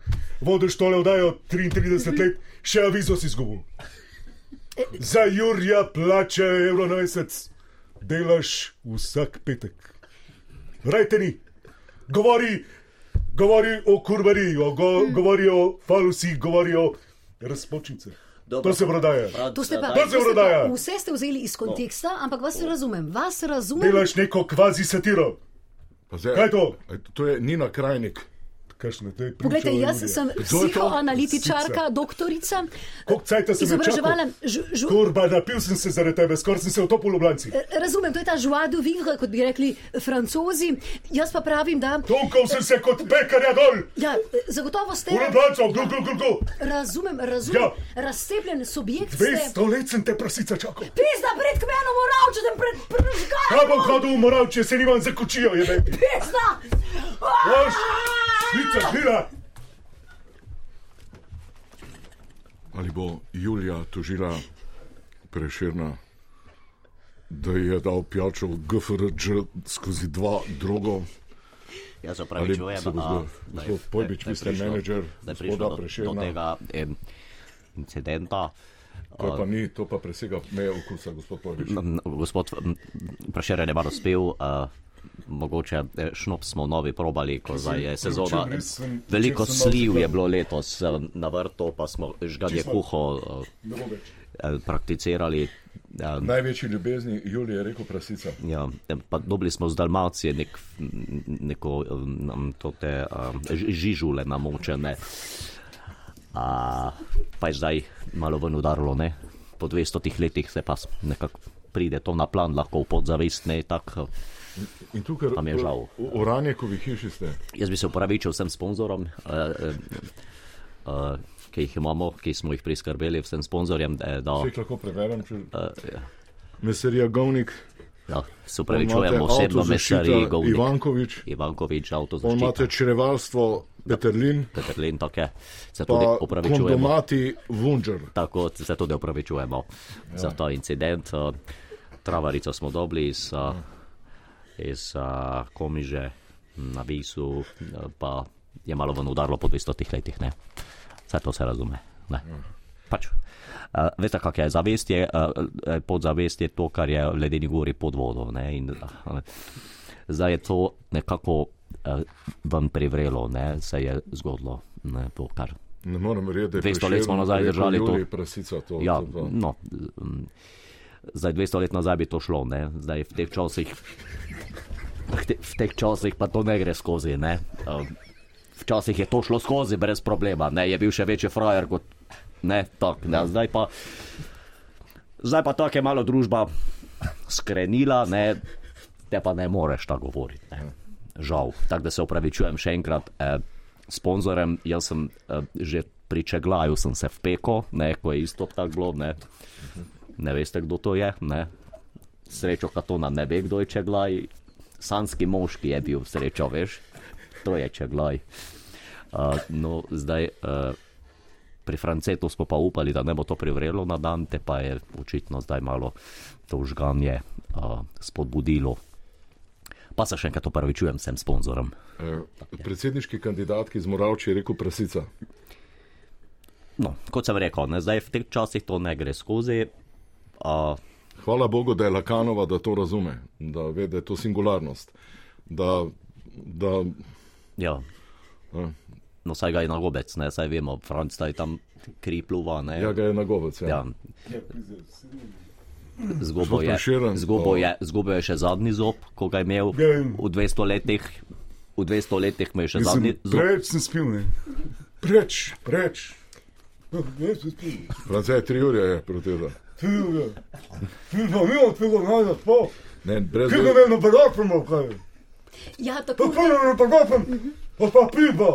Vodiš tole vdajo 33 let, še avizo si izgubil. Za Jurja plače evro na mesec, delaš vsak petek. Rajte ni, govori, govori o kurbariji, o go, govori o falusih, govori o razpočnicah. Dobro, To se prodaja. To ste pa. To se prodaja. vse ste vzeli iz konteksta, ampak vas razumem. Vas razumem. Delaš neko kvazi satiro. Zdaj- Kaj je to? To je Nina Krajnik. Kakšne, to je priča Poglejte, jaz sem psihoanalitičarka, doktorica. Izobraževala. žu- Kurba, napil sem se zaradi tebe, skoraj sem se utopil v Ljubljanci. Razumem, to je ta joie de vivre, kot bi rekli francozi. Jaz pa pravim, da Tolkal sem se kot pekarja dol, ja, zagotovo ste. v Ljubljancu, glu, glu, glu, glu. Razumem, razumem. Ja. Razcepljen subjekt ste. 200 let sem te prasica čakal. Pizda pred kmenom, moral, če sem pred prežgal. Kaj bom hodil v moral, če se nimam za kočijo, je meni. Pizda! Boš, švica, žila. Ali bo Julija tožila Preširna, da je dal pijačo GFRČ skozi dva drogo? Jaz se zgodilo? da je- Pojbič, je vi ste prišlo- menedžer da je prišlo do- Do tega em, incidenta. To pa ni, to pa presega meje okusa, gospod Pojbič. Gospod m, Prešeren je malo spil, uh, mogoče eh, šnop smo novi probali, ko zdaj je sezona. Včeraj sem- Veliko sliv je spil. bilo letos eh, na vrtu, pa smo Čisto. kuho eh, prakticirali. Eh, Največji ljubezni Julija je rekel prasica. Ja, pa dobili smo z Dalmacije nek, neko um, tote, um, žižule namočene. A, pa je zdaj malo ven udarilo, ne? Po 200 letih se pa nekako pride to na plan, lahko v podzavest, ne tako. In tukaj Pa mi je žal. v Oranjekovi hiši ste. Jaz bi se upravičil vsem sponzorom, uh, uh, uh, ki jih imamo, ki smo jih priskrbeli, vsem sponzorjem, da, da, Če jih lahko preverjam, če... uh, ja, Meserija Govnik, da se on imate upravičujem osebno avtozaščita mesarji Govnik. Ivankovič, Ivankovič, on avtozaščita. imate črevalstvo Peterlin, Peterlin, tako je. Se tudi pa opravičujemo. kondomati Vunžer. Tako se tudi opravičujemo ja. za ta incident. Uh, Travarico smo dobili iz, uh, iz uh, Komiže na Visu, pa je malo ven udarilo po 200 letih. Ne? Vse to se razume. Ne? Pač. Uh, veste, kak je zavest, je, uh, podzavest je to, kar je v ledeni gori pod vodo. Ne? In, uh, zdaj je to nekako uh, vam privrelo, ne? se je zgodilo. Ne? To, kar Ne morem verjeti, da je 200 let smo nazaj držali to. Jurij Prasica to. Ja, to, to. no, mm, zdaj 200 let nazaj bi to šlo, ne? zdaj v teh časih. V te- v teh časih pa to ne gre skozi. Ne? Um, Včasih je to šlo skozi brez problema, ne? je bil še večji frajer kot ne, tak, ne? zdaj pa. Zdaj pa tako je malo družba skrenila, ne, te pa ne moreš tako govoriti. Ne. Žal. Tako da se upravičujem še enkrat eh, sponzorem. Jaz sem eh, že pri Čeglaju sem se vpekel, ne, ko je isto tako bilo. Ne. Ne veste, kdo to je. Ne. Srečo Katona ne ve, kdo je Čeglaj. Sanski moški je bil srečo, veš, to je Čeglaj. Uh, no, zdaj. Uh, Pri Francetu smo pa upali, da ne bo to privrelo na dan, te pa je očitno zdaj malo to žganje uh, spodbudilo. Pa se še enkrat opravičujem vsem sponzorom. Eh, Predsedniški kandidatki z Moravči je rekel Prasica. No, kot sem rekel, ne, zdaj v teh časih to ne gre skozi. Uh, Hvala Bogu, da je Lakanova, da to razume, da ve, da je to singularnost. Da, da, ja, eh, no, saj ga je na gobec, ne, saj vemo, Franc taj tam kri pluva. Ne, ja, ga je na govec. Ja. ja. Zgubo je, Prešeren, zgubo, pa- je, zgubo je še zadnji zob, ko ga je imel Ja, v 200 letih. V 200 letih mu je še zadnji zob. preveč sem spil, ne. Preveč, preveč. Sem spil. France, tri ure je proti tega. Tega. Tega ne od tega najda spal. Ne, brez Tega ne na bagapem, kaj. Ja, Pa tako prvo na bagapem, pa pa piva.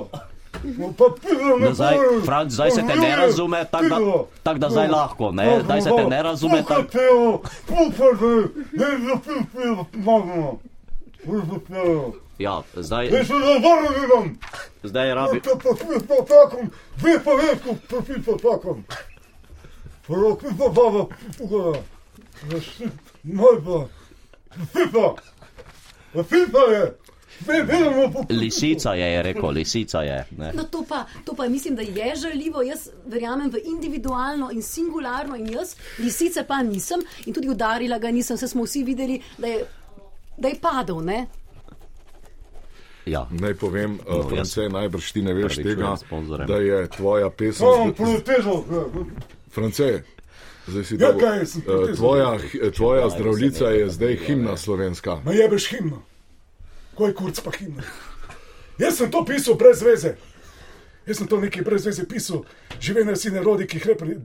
Pa piva ne No, zdaj, morem. Franc, zdaj se te ne razume, tako da, tak da zdaj lahko, ne, zdaj se te ne razume. Pukaj Tak, pivo, pukaj pivo, ne zapil pivo, pomagamo. Zapil. ja, zdaj, Jaz se zavarjam. zdaj rabi. Pa pa pa takom, vi pa veliko, pa vi pa takom. Prvo vi pa baba, pukaj. Moj pa, vi pa. Vi pa je. Lisica je, je rekel, lisica je. Ne. No, to pa, to pa mislim, da je žaljivo. Jaz verjamem v individualno in singularno, in jaz, lisice pa nisem, in tudi udarila ga nisem, se smo vsi videli, da je, da je padel. Ne? Ja, Naj povem, No, no, jaz France, najbrž ti ne veš tega, da je tvoja pesem. Samo protezo. France, zdaj si Ja, dobil. kaj, sem protestil. Tvoja, tvoja zdravljica je zdaj himna slovenska. Ma jebeš himno. Ko je kurc pa himna. Jaz sem to pisal brez veze. Jaz sem to nekaj brez veze pisal. Živene si narodi, ki jih repri,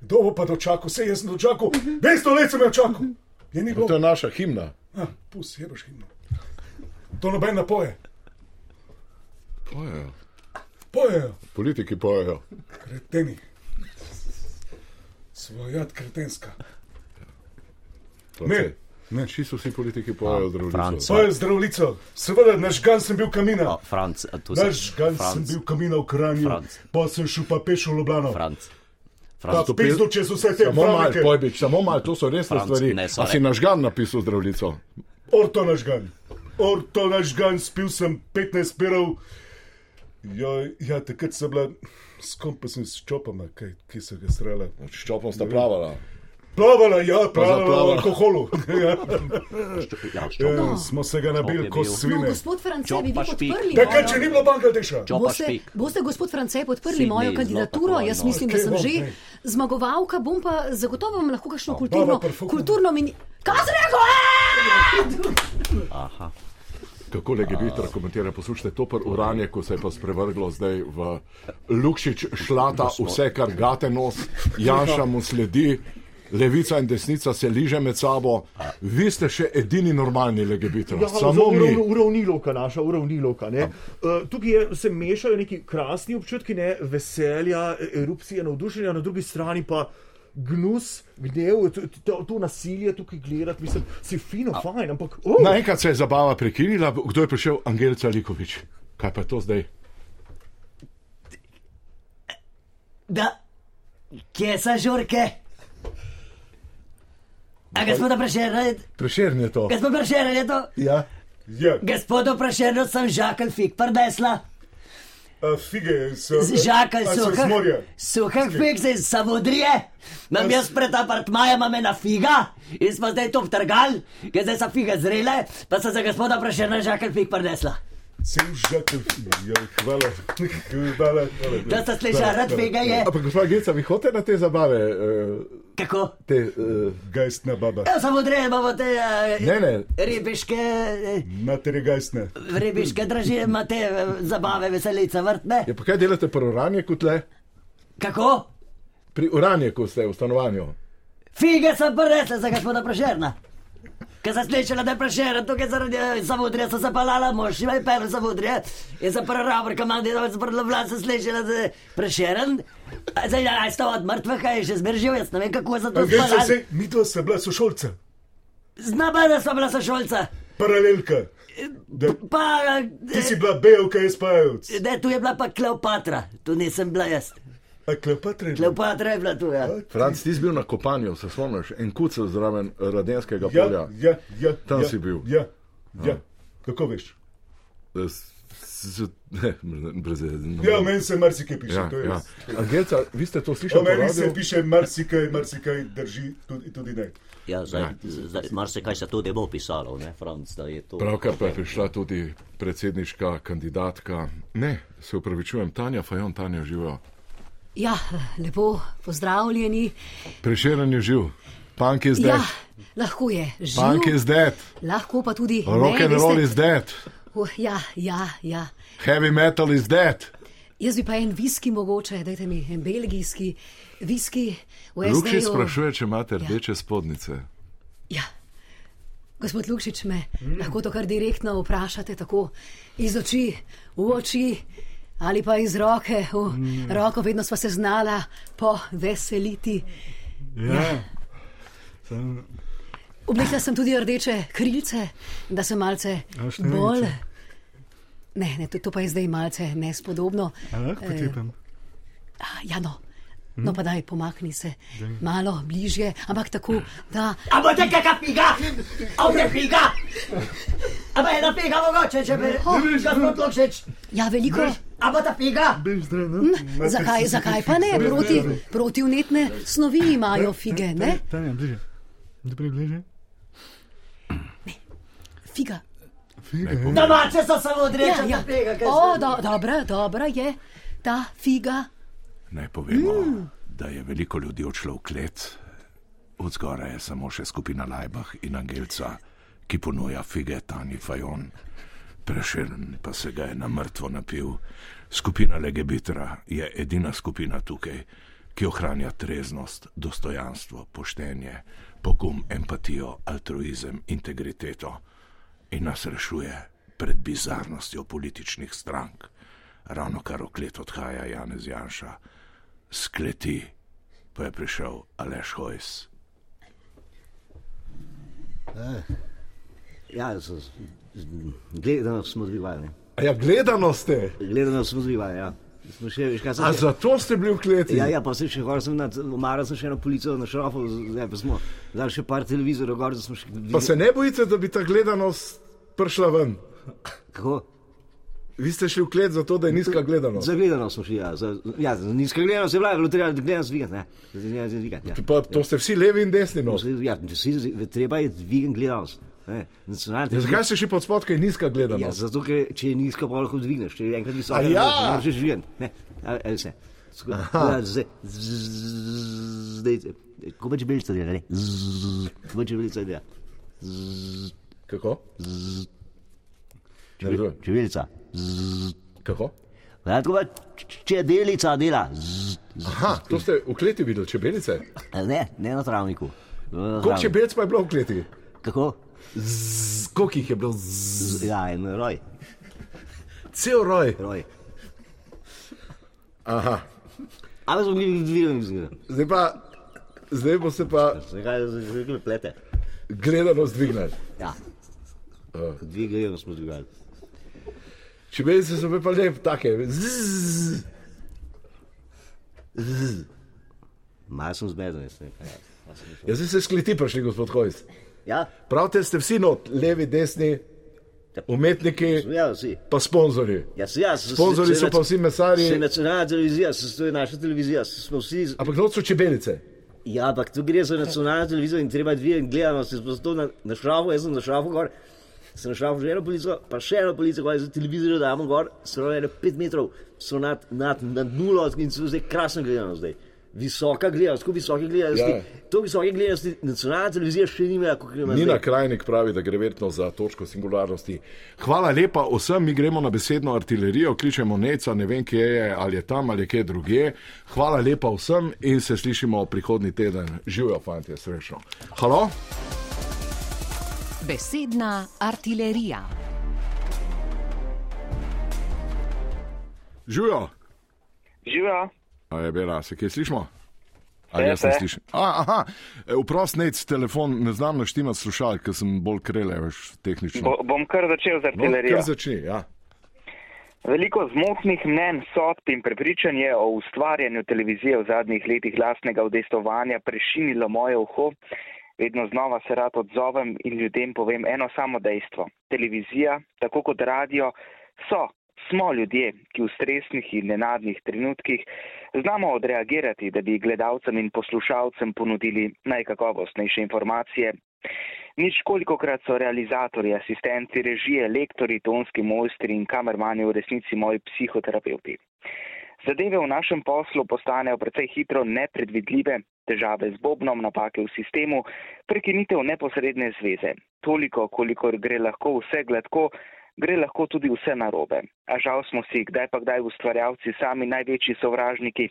kdo bo pa dočakal. Vse jaz sem dočakal, 200 let sem jo čakal. Je ni To je naša himna. Ah, pus, jebeš himno. To noben ne poje. Pojejo. Pojejo, Politiki pojejo. kreteni. Svojat kretenska. France. Ne. Vsi so vsi politiki pojejo zdravljico. Svojo zdravljico. Seveda, naš gan sem bil kamina. a, Franc, tu se. Naš gan sem bil kamina v Kranju. Franc. Pa sem šel pa peš v Ljubljano. Franc. Pa Franc, pizdu čez vse te Samo malo, pojbič, samo malo, to so resne Franc, stvari. ne, A sorry. si nažgan napisal zdravljico? Orto naš gan. Orto naš gan, spil sem 15 perov. Ja, ja takrat sem bila, s kom pa sem s čopama, kaj, ki so ga strela. S čopom sta plavala. Plavala, ja, plavala v alkoholu. ja, ja, ja, smo se ga nabili kot bil. No, gospod France, bi vi podprli Takrat, če mojo- ni bilo Bangladeša. Boste, boste, gospod France, podprli Sydney, mojo zelo kandidaturo? tako, Jaz no. mislim, da Okej, sem že okej. zmagovalka. Bom pa zagotovo vam lahko kakšno baba kulturno, kulturno mini. Kaj sem rekel? Aha. Kako legebitra komentira, poslušajte, to pr uranje, ko se je pa sprevrglo zdaj v Lukšič šlata, vse kar gate nos, Janša mu sledi, levica in desnica se liže med sabo. Vi ste še edini normalni legebitra, Ja, samo mi. Uravnilovka, naša uravnilovka. ne. Uh, tukaj je, se mešajo neki krasni občutki, ne, veselja, erupcije, navdušenja, na drugi strani pa gnus, gnev, to, to, to nasilje tukaj gledati, mislim, si fino, A, fajn, ampak. Oh. Naenkrat se je zabava prekinila, kdo je prišel, Angelica Likovič. Kaj pa je to zdaj? Da, kje so žurke? A gospoda Prešerna je to? Prešerna je to. Gospod Prešerna je to? Ja. ja. Gospodu Prešernu sem žakal fik prdesla a fige so. Žakal a so suha. z morja. Suha fik se iz Savudrije. Nam jaz pred apartmajem imam ena figa in smo zdaj to vtrgal, ker zdaj so fige zrele, pa sem za gospoda Prešerna žakal fik prdesla. Sem žakal fige. Ja, hvala. Hvala, hvala. Da ste slišali, rad figa je. Ampak, gospod Geca, vi hodite na te zabave, uh, Kako? te, uh, Gajstna baba. Ja, Savudrije imamo te uh, ne, ne, ribiške. eh, Matere gajstne. Ribiške dražije imate eh, zabave, veselice, vrtne. ja, pa kaj delate pri Uranjeku tle? Kako? Pri Uranjeku ste v stanovanju. Fige sem prinesla za gospoda Prešerna. Ker sem slišala, da je Prešeren tukaj zaradi eh, Savudrije, sem se palala, mož ima je pel v Savudrije. In sem prvi rabr, kam manj delal, sem prvi vlad, sem slišala, da je Prešeren. A Zdaj, ja, sta od mrtvega, je še zmeržil, jaz ne vem, kako je za to spalala. se, mi to sta bila sošolca. Znaba, da sem bila sošolca. Paralelka. Da, Pa, ti si bila belka, jaz pajevc. ne, tu je bila pa Kleopatra, tu nisem bila jaz. A Kleopatra je bila. Kleopatra je bila tu, ja. Franc, ti si bil na kopanju, se spomniš, en kucel zraven Radenskega Ja, polja. ja, ja. Tam ja, si bil. Ja, ja. Kako veš? S- s- Ne, brez veze. Ja, meni se marsikaj piše, Ja, to je ja. res. Angelca, vi ste to slišali? po meni se piše marsikaj, marsikaj drži, tudi, tudi ne. Ja, zdaj, zdaj marsikaj se tudi bo pisalo, ne, Franc, da je to. Pravkar pa je prišla tudi predsedniška kandidatka. Ne, se upravičujem, Tanja Fajon, Tanja živijo. Ja, lepo pozdravljeni. Prešeren je živ, punk je zdaj. Ja, lahko je Punk živ, is dead, lahko pa tudi rock and roll is dead, Oh, ja, ja, ja. heavy metal is dead. Jaz bi pa en viski mogoče, dajte mi en belgijski viski v Lukši SD-ju. sprašuje, če imate rdeče spodnice. Ja. Gospod Lukšič, me mm. lahko to kar direktno vprašate, tako iz oči v oči ali pa iz roke v mm. roko, vedno sva se znala poveseliti. Ja. Sem, Oblekla sem tudi rdeče krilce, da sem malce bolj. Ne, ne, to, to pa je zdaj malce nespodobno. lahko Eh, tipam? a, Ja, no. No, pa daj, pomakni se malo bližje, ampak tako, da. A bo te kakšna figa? A bo figa? A bo ena figa mogoče, če bi... Gospod Lukšič, Ja, veliko. a bo ta figa? Zdaj, no? Zakaj, zakaj pa ne? Proti, protivnetne snovi imajo fige, ne? Tanja, bliže. Dobro, bliže. Figa. Figa, ja. Domače so samo Ja, odrečene ja. figa. kaj O, se- do, dobra, dobra je ta figa. Naj povemo, mm. da je veliko ljudi odšlo v klet, od zgoraj je samo še skupina Lajbah in Angelca, ki ponuja fige Tani Fajon. Prešeren pa se ga je na mrtvo napil. Skupina Legebitra je edina skupina tukaj, ki ohranja treznost, dostojanstvo, poštenje, pogum, empatijo, altruizem, integriteto in nas rešuje pred bizarnostjo političnih strank. Ravno kar oklet odhaja Janez Janša, skleti pa je prišel Aleš Hojs. Ja, z, gledano smo. A ja, gledano ste. Gledano smo zvivali, ja. Smo še, veš, kaj A še- zato ste bili v kleti? Ja, ja, pa sem še sem na, umara sem še eno policijo na šrofu, zdaj pa smo dali še par televizorjev gor, da smo še... Pa se ne bojite, da bi ta gledanost prišla ven? Kako? Vi ste šli v klet zato, da je nizka gledanost. Za gledano smo šli, ja. Za, ja, za nizko gledano se je bila, bilo treba gledano zvigati, ne. Treba zvigati, ja. Pa to ste vsi levi in desni nos. Ja, vsi, treba je dvigati gledanost. Ja, zakaj ste šli pod spod, ker je nizka Ja, gledanost? zato, ker če je nizko, pa lahko dvigneš, če je enkrat visoko, A ja? ne moreš živeti. Ne, ali ali se. Sko- Ja, zdaj, ko pa čebelica dela, ne? Z- Ko pa čebelica dela. Z- Kako? Ne razumem. Čebelica. Z- Kako? Ja, tako pa č- čebelica dela. Z- Aha, to ste v kleti videli, čebelice. Ne, ne na travniku. Koliko travniku. čebelic pa je bilo v kleti? Kako? Koliko jih je bilo? Z, Ja, en roj. cel roj. roj. Aha, Ali smo bili dvignili? zdaj pa, zdaj bo se pa Zakaj se že plete? gledanost dvignili. Ja. Dvigajo smo dvigali. Čebelice so bile pa lep, take. Z, Malo sem zmeden, jaz ne vem. Jaz sem se skleti prišli, gospod Hojs. Ja, Pravite, ste vsi not, levi, desni, umetniki, ja, pa sponzorji. Ja, ja, Sponzorji so pa vsi mesarji. Se nacionalna televizija, se to je naša televizija, smo vsi. Ampak not so čebelice. Ja, ampak tu gre za nacionalno televizijo in treba dve in gledamo, se smo to na, na šrafu, jaz sem na šrafu gor, sem na šrafu že eno polico, pa še eno polico, ko je za televizijo damo gor, so ene pet metrov, so nad, nad, nad nulo in so zdaj krasno gledano zdaj. Visoka gledanost, tako visoke gledanosti. Ja. To visoke gledanosti nacionalna televizija še ni imela, kot ima Nina zdaj. Krajnik pravi, da gre verjetno za točko singularnosti. Hvala lepa vsem, mi gremo na besedno artilerijo, kličemo Neca, ne vem, kje je, ali je tam ali kje drugje. Hvala lepa vsem in se slišimo prihodnji teden. Živijo, fanti, srečno. Halo? Besedna artilerija. Živijo. Živijo. A je bila, se kje slišimo? A Se, jaz slišal. A, Aha, E, vprost nec telefon, ne znam naštimati slušalk, ker sem bolj krele, veš, tehnično. Bo, bom kar začel z No, artilerijo. kar začni, ja. Veliko zmotnih mnen, sodb in prepričanj je o ustvarjanju televizije v zadnjih letih lastnega udejstovanja prešinilo moje uho. Vedno znova se rad odzovem in ljudem povem eno samo dejstvo. Televizija, tako kot radio, so, smo ljudje, ki v stresnih in nenadnih trenutkih znamo odreagirati, da bi gledalcem in poslušalcem ponudili najkakovostnejše informacije. Nič kolikokrat so realizatorji, asistenti, režije, lektori, tonski mojstri in kamermani v resnici moji psihoterapeuti. Zadeve v našem poslu postanejo precej hitro nepredvidljive, težave z bobnom, napake v sistemu, prekinitev neposredne zveze. Toliko, kolikor gre lahko vse gladko, gre lahko tudi vse narobe. A žal smo si kdaj pa kdaj ustvarjalci sami največji sovražniki.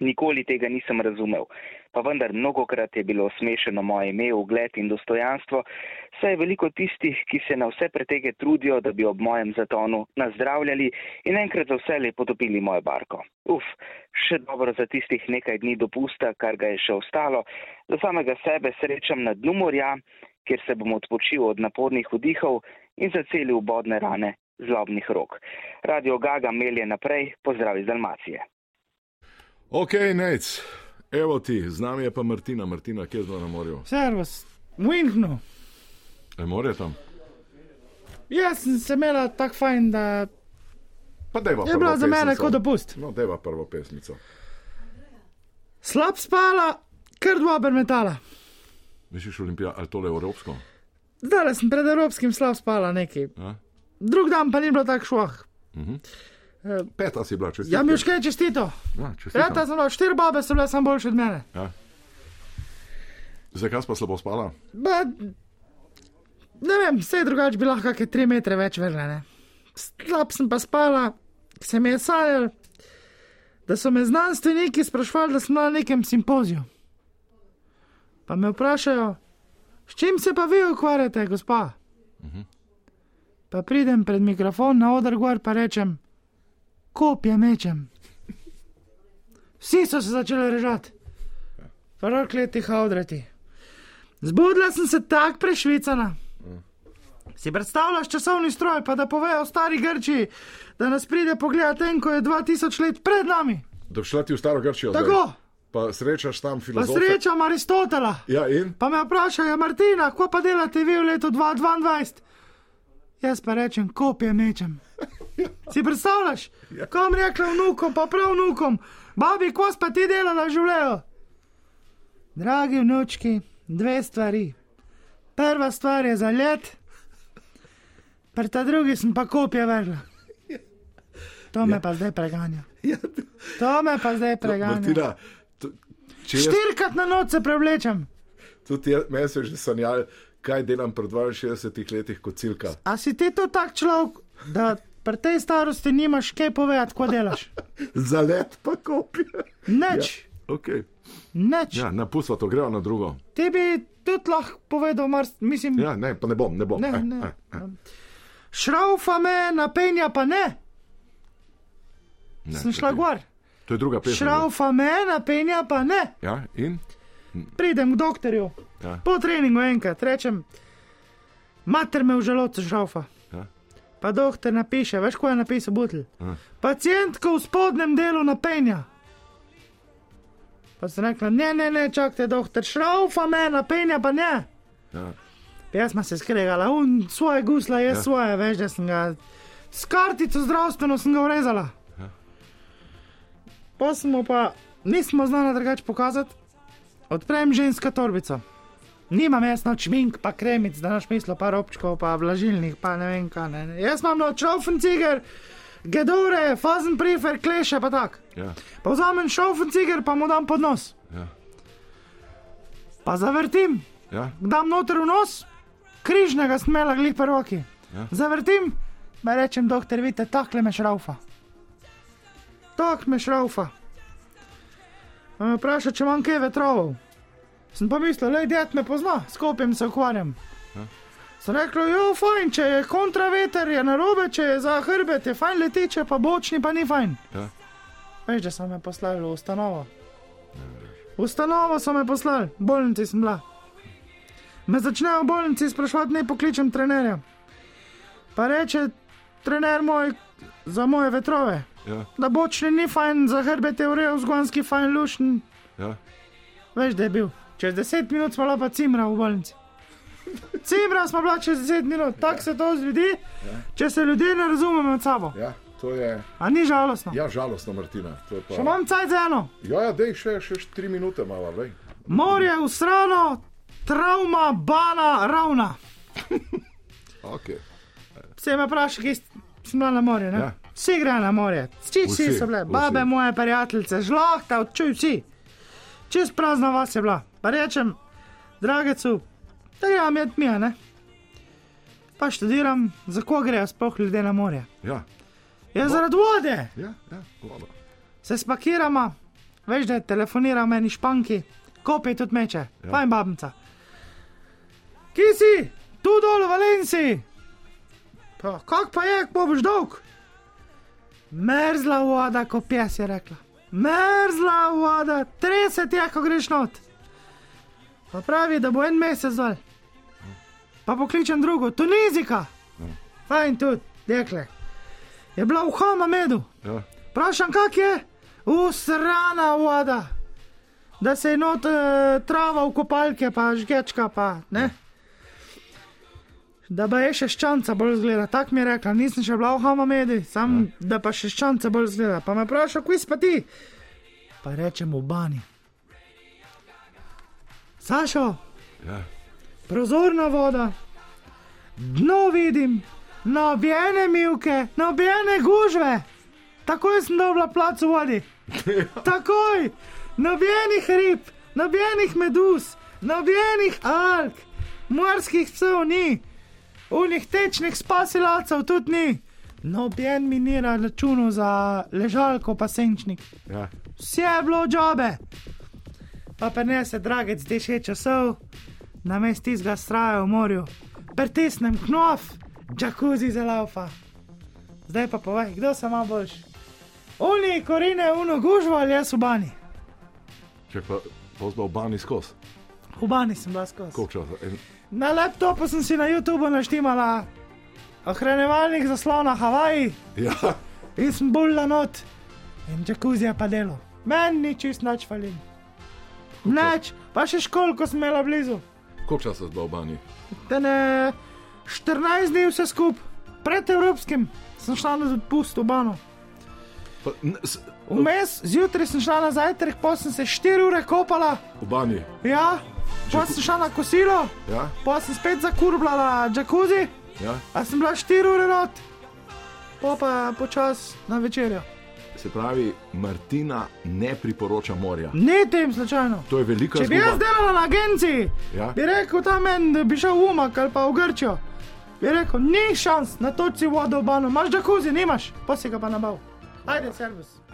Nikoli tega nisem razumel, pa vendar mnogokrat je bilo smešeno moje ime, ugled in dostojanstvo, saj je veliko tistih, ki se na vse pretege trudijo, da bi ob mojem zatonu nazdravljali in enkrat za vse lepo potopili mojo barko. Uf, še dobro za tistih nekaj dni dopusta, kar ga je še ostalo, za samega sebe srečam na dnu morja, kjer se bom odpočil od napornih vdihov in zacelil bodne rane zlobnih rok. Radio Gaga melje naprej, pozdrav iz Dalmacije. Ok, nec, evo ti, z nami je pa Martina, Martina, kje zdaj na morju? Servus, Winhnu. E, morje tam? Jaz sem se imela tako fajn, da Pa dajva je bila za mene kot dopust. No, dajva prvo pesmico. Slab spala, kar dva bermetala. Misliš olimpija, ali tole evropsko? Zdaj sem pred Evropskim slab spala nekaj. Ja? Drug dan pa ni bilo tako šloh. Mhm. Eh, Peta si bila, čestitke. Ja, mi je škaj čestito. Ja. Reta sem bila, štiri babe so bile sam boljše od mene. Ja. Zakaj pa slabo spala? Ba, ne vem, vse drugače bi lahko kakšne tri metre več vrle. Ne? Slab sem pa spala, se mi je sanjal, da so me znanstveniki sprašvali, da sem na nekem simpoziju. Pa me vprašajo, s čim se pa vi ukvarjate, gospa? Mhm. Pa pridem pred mikrofon na oder gor pa rečem, kopje mečem. Vsi so se začeli režati, prokljeti haudreti. Zbudila sem se tako prešvicana. Si predstavljaš časovni stroj, pa da povejo stari Grči, da nas pride pogledati en, ko je 2000 let pred nami. Da bi šla ti v staro Grčijo. zdaj? Pa srečaš tam Pa filozofe. srečam Aristotela. Ja, in? Pa me vprašajo, Martina, kako pa delate vi v letu 2022? Jaz pa rečem, kopje mečem. Si predstavljaš? Kam rekla vnukom, pa prav vnukom, babi, ko pa ti delala življenje? Dragi vnučki, dve stvari. Prva stvar je za let, pri ta drugi sem pa kopje vrla. To me pa zdaj preganja. To me pa zdaj preganja. Martina, to- če jaz, Štirikrat na noč se prevlečem. tudi jaz, meni se je že sanjal, kaj delam pri 62 letih kot cilka. A si ti to tak človek, da pri tej starosti nimaš kaj povedati, ko delaš? Za let pa kopije. Neč, Ja, okay. neč. ja napustimo to, gremo na drugo. Ti bi tudi lahko povedal, mar, mislim, Ja, ne, pa ne bom, ne bom. Ne, Eh, ne. eh, eh. šraufa me, napenja pa ne. Ne, Sem šla gor. To je druga pesem. Šraufa me, napenja pa ne. Ja, in? Pridem k doktorju, Ja. po treningu enkrat, rečem, mater me v želodcu šraufa. Ja. Pa doktor napiše, veš, ko je napisal butl. Ja. Pacijentka v spodnjem delu napenja. Pa sem rekla, ne, ne, ne, čakajte, doktor, šraufa me, napenja pa ne. Ja. Jaz sem se skregala, un svoje gusla, jaz Ja. ja. svoje, veš, da sem ga s kartico zdravstveno sem ga urezala. Pa smo pa, nismo znali drugače pokazati, odprem ženska torbico. Nimam jaz noč mink, pa kremic, da naš mislo, pa robčkov, pa vlažilnih, pa ne vem kaj. Ne. Jaz imam noč šaufen cigar, gedore, fazen prefer, kleše pa tak. Ja. Pa vzamem šaufen cigar, pa mu dam pod nos. Ja. Pa zavrtim, Ja. dam noter v nos, križnega smela glih po roki. Ja. Zavrtim, me rečem, doktor, vidite, takle me šraufa. Tak me šraufa. Me vpraša, če imam kaj vetrovov. Sem pa mislil, le ded me pozna, skopjem se ukvarjam. Ja. Sem rekel, jo, fajn, če je kontraveter, je narobe, če je za hrbet, je fajn letiče, pa bočni pa ni fajn. Ja. Veš, da so me poslali v ustanovo. V ustanovo so me poslali, v bolnici sem bila. Me začnejo v bolnici sprašovati, ne pokličem trenerja. Pa reče, trener moj, za moje vetrove. Ja. Da bočni ni fajn, za hrbet je urejen, zgonski fajn lušen. Ja. Veš, da je bil. Čez 10 minut smo bila pa cimra v bolnici. Cimra smo bila čez 10 minut, tako se to zgodi, če se ljudje ne razumemo med sabo. Ja, to je. A ni žalostno? Ja, žalostno, Martina. Pa... Še imam cajt za eno. Ja, ja, dej še, še tri minute, malo, vej. Morje usrano, travma, bana, ravna. Okay. Vse me vpraša, kje sem na morju. Ja. Ja. Vsi grejo na morje, vsi, vsi so bile, vsi. babe moje prijateljice, žlahta, čuj vsi. Čez prazna vas je bila. Pa rečem, dragecu, da grem jed mi, ne? Pa študiram, za ko grejo sploh ljudje na morje. Ja, Je zaradi vode. ja, ja, voda. Se spakiramo, veš, da telefonira meni španki, kopij tudi meče, Ja. ja. fajn babnica. Kje si, tu dol v Valenciji? Pa, kak pa je, ko boš dolg? Merzla voda, ko pes je rekla. Merzla voda, 30 je, ko greš not. Pa pravi, da bo en mesec dol. Pa pokličem drugo, Tunizika. Fajn tudi, dekle. Je bila v Hamamedu. Ja. Vprašam, kak je? Usrana voda. Da se je not uh, trava v kopalke, pa žgečka, pa ne. Da pa je še ščanca bolj zgleda, tako mi je rekla, nisem še bila v Hamamedi, sam ja. da pa še ščanca bolj zgleda. Pa me vpraša, kuj si pa ti? Pa rečem v bani. Sašo, Ja. prozorna voda, dno vidim, nobene milke, nobene gužve. Takoj sem dobila plac v vodi. Takoj, nobenih rib, nobenih meduz, nobenih alg, morskih psov ni, unih tečnih spasilalcev tudi ni. Noben mi ni na računu za ležalko pa senčnik. Ja. Vse je bilo džabe. Pa prenese dragec deset časov, na mestu izga straja v morju, pritisnem knof, džakuzi za laufa. Zdaj pa povej, kdo se ima boljš? Oni korine, uno gužvo ali jaz v bani. Če pa pozba v bani skozi. V bani sem bila skozi. Koliko časa? En... Na laptopu sem si na YouTubu naštimala ohranjevalnik zaslona Havaji Ja, in sem bolj not in džakuzija pa delo. Meni ni čist nič falil. Neč, pa še školko sem imela blizu. koliko časa zba v bani? Da ne 14 dni vse skupaj, pred evropskim sem šla na dopust v bano. Pa, n, s, Vmes, zjutraj sem šla na zajtrk, pa sem se 4 ure kopala, v bani. ja, pa sem šla na kosilo, Ja, pa sem spet zakurbala džakuzi, ja. a sem bila 4 ure not, pa pa počas na večerjo. Se pravi, Martina ne priporoča morja. Ni tem slučajno. To je velika Če bi jaz zgodba. delala na agenciji, Ja. bi rekel ta men, da bi šel v Umak ali pa v Grčijo. Bi rekel, ni šans, na točci vodo v bano, imaš džakuzi, nimaš, pa si ga pa nabav. Ajde, servis. Ajde.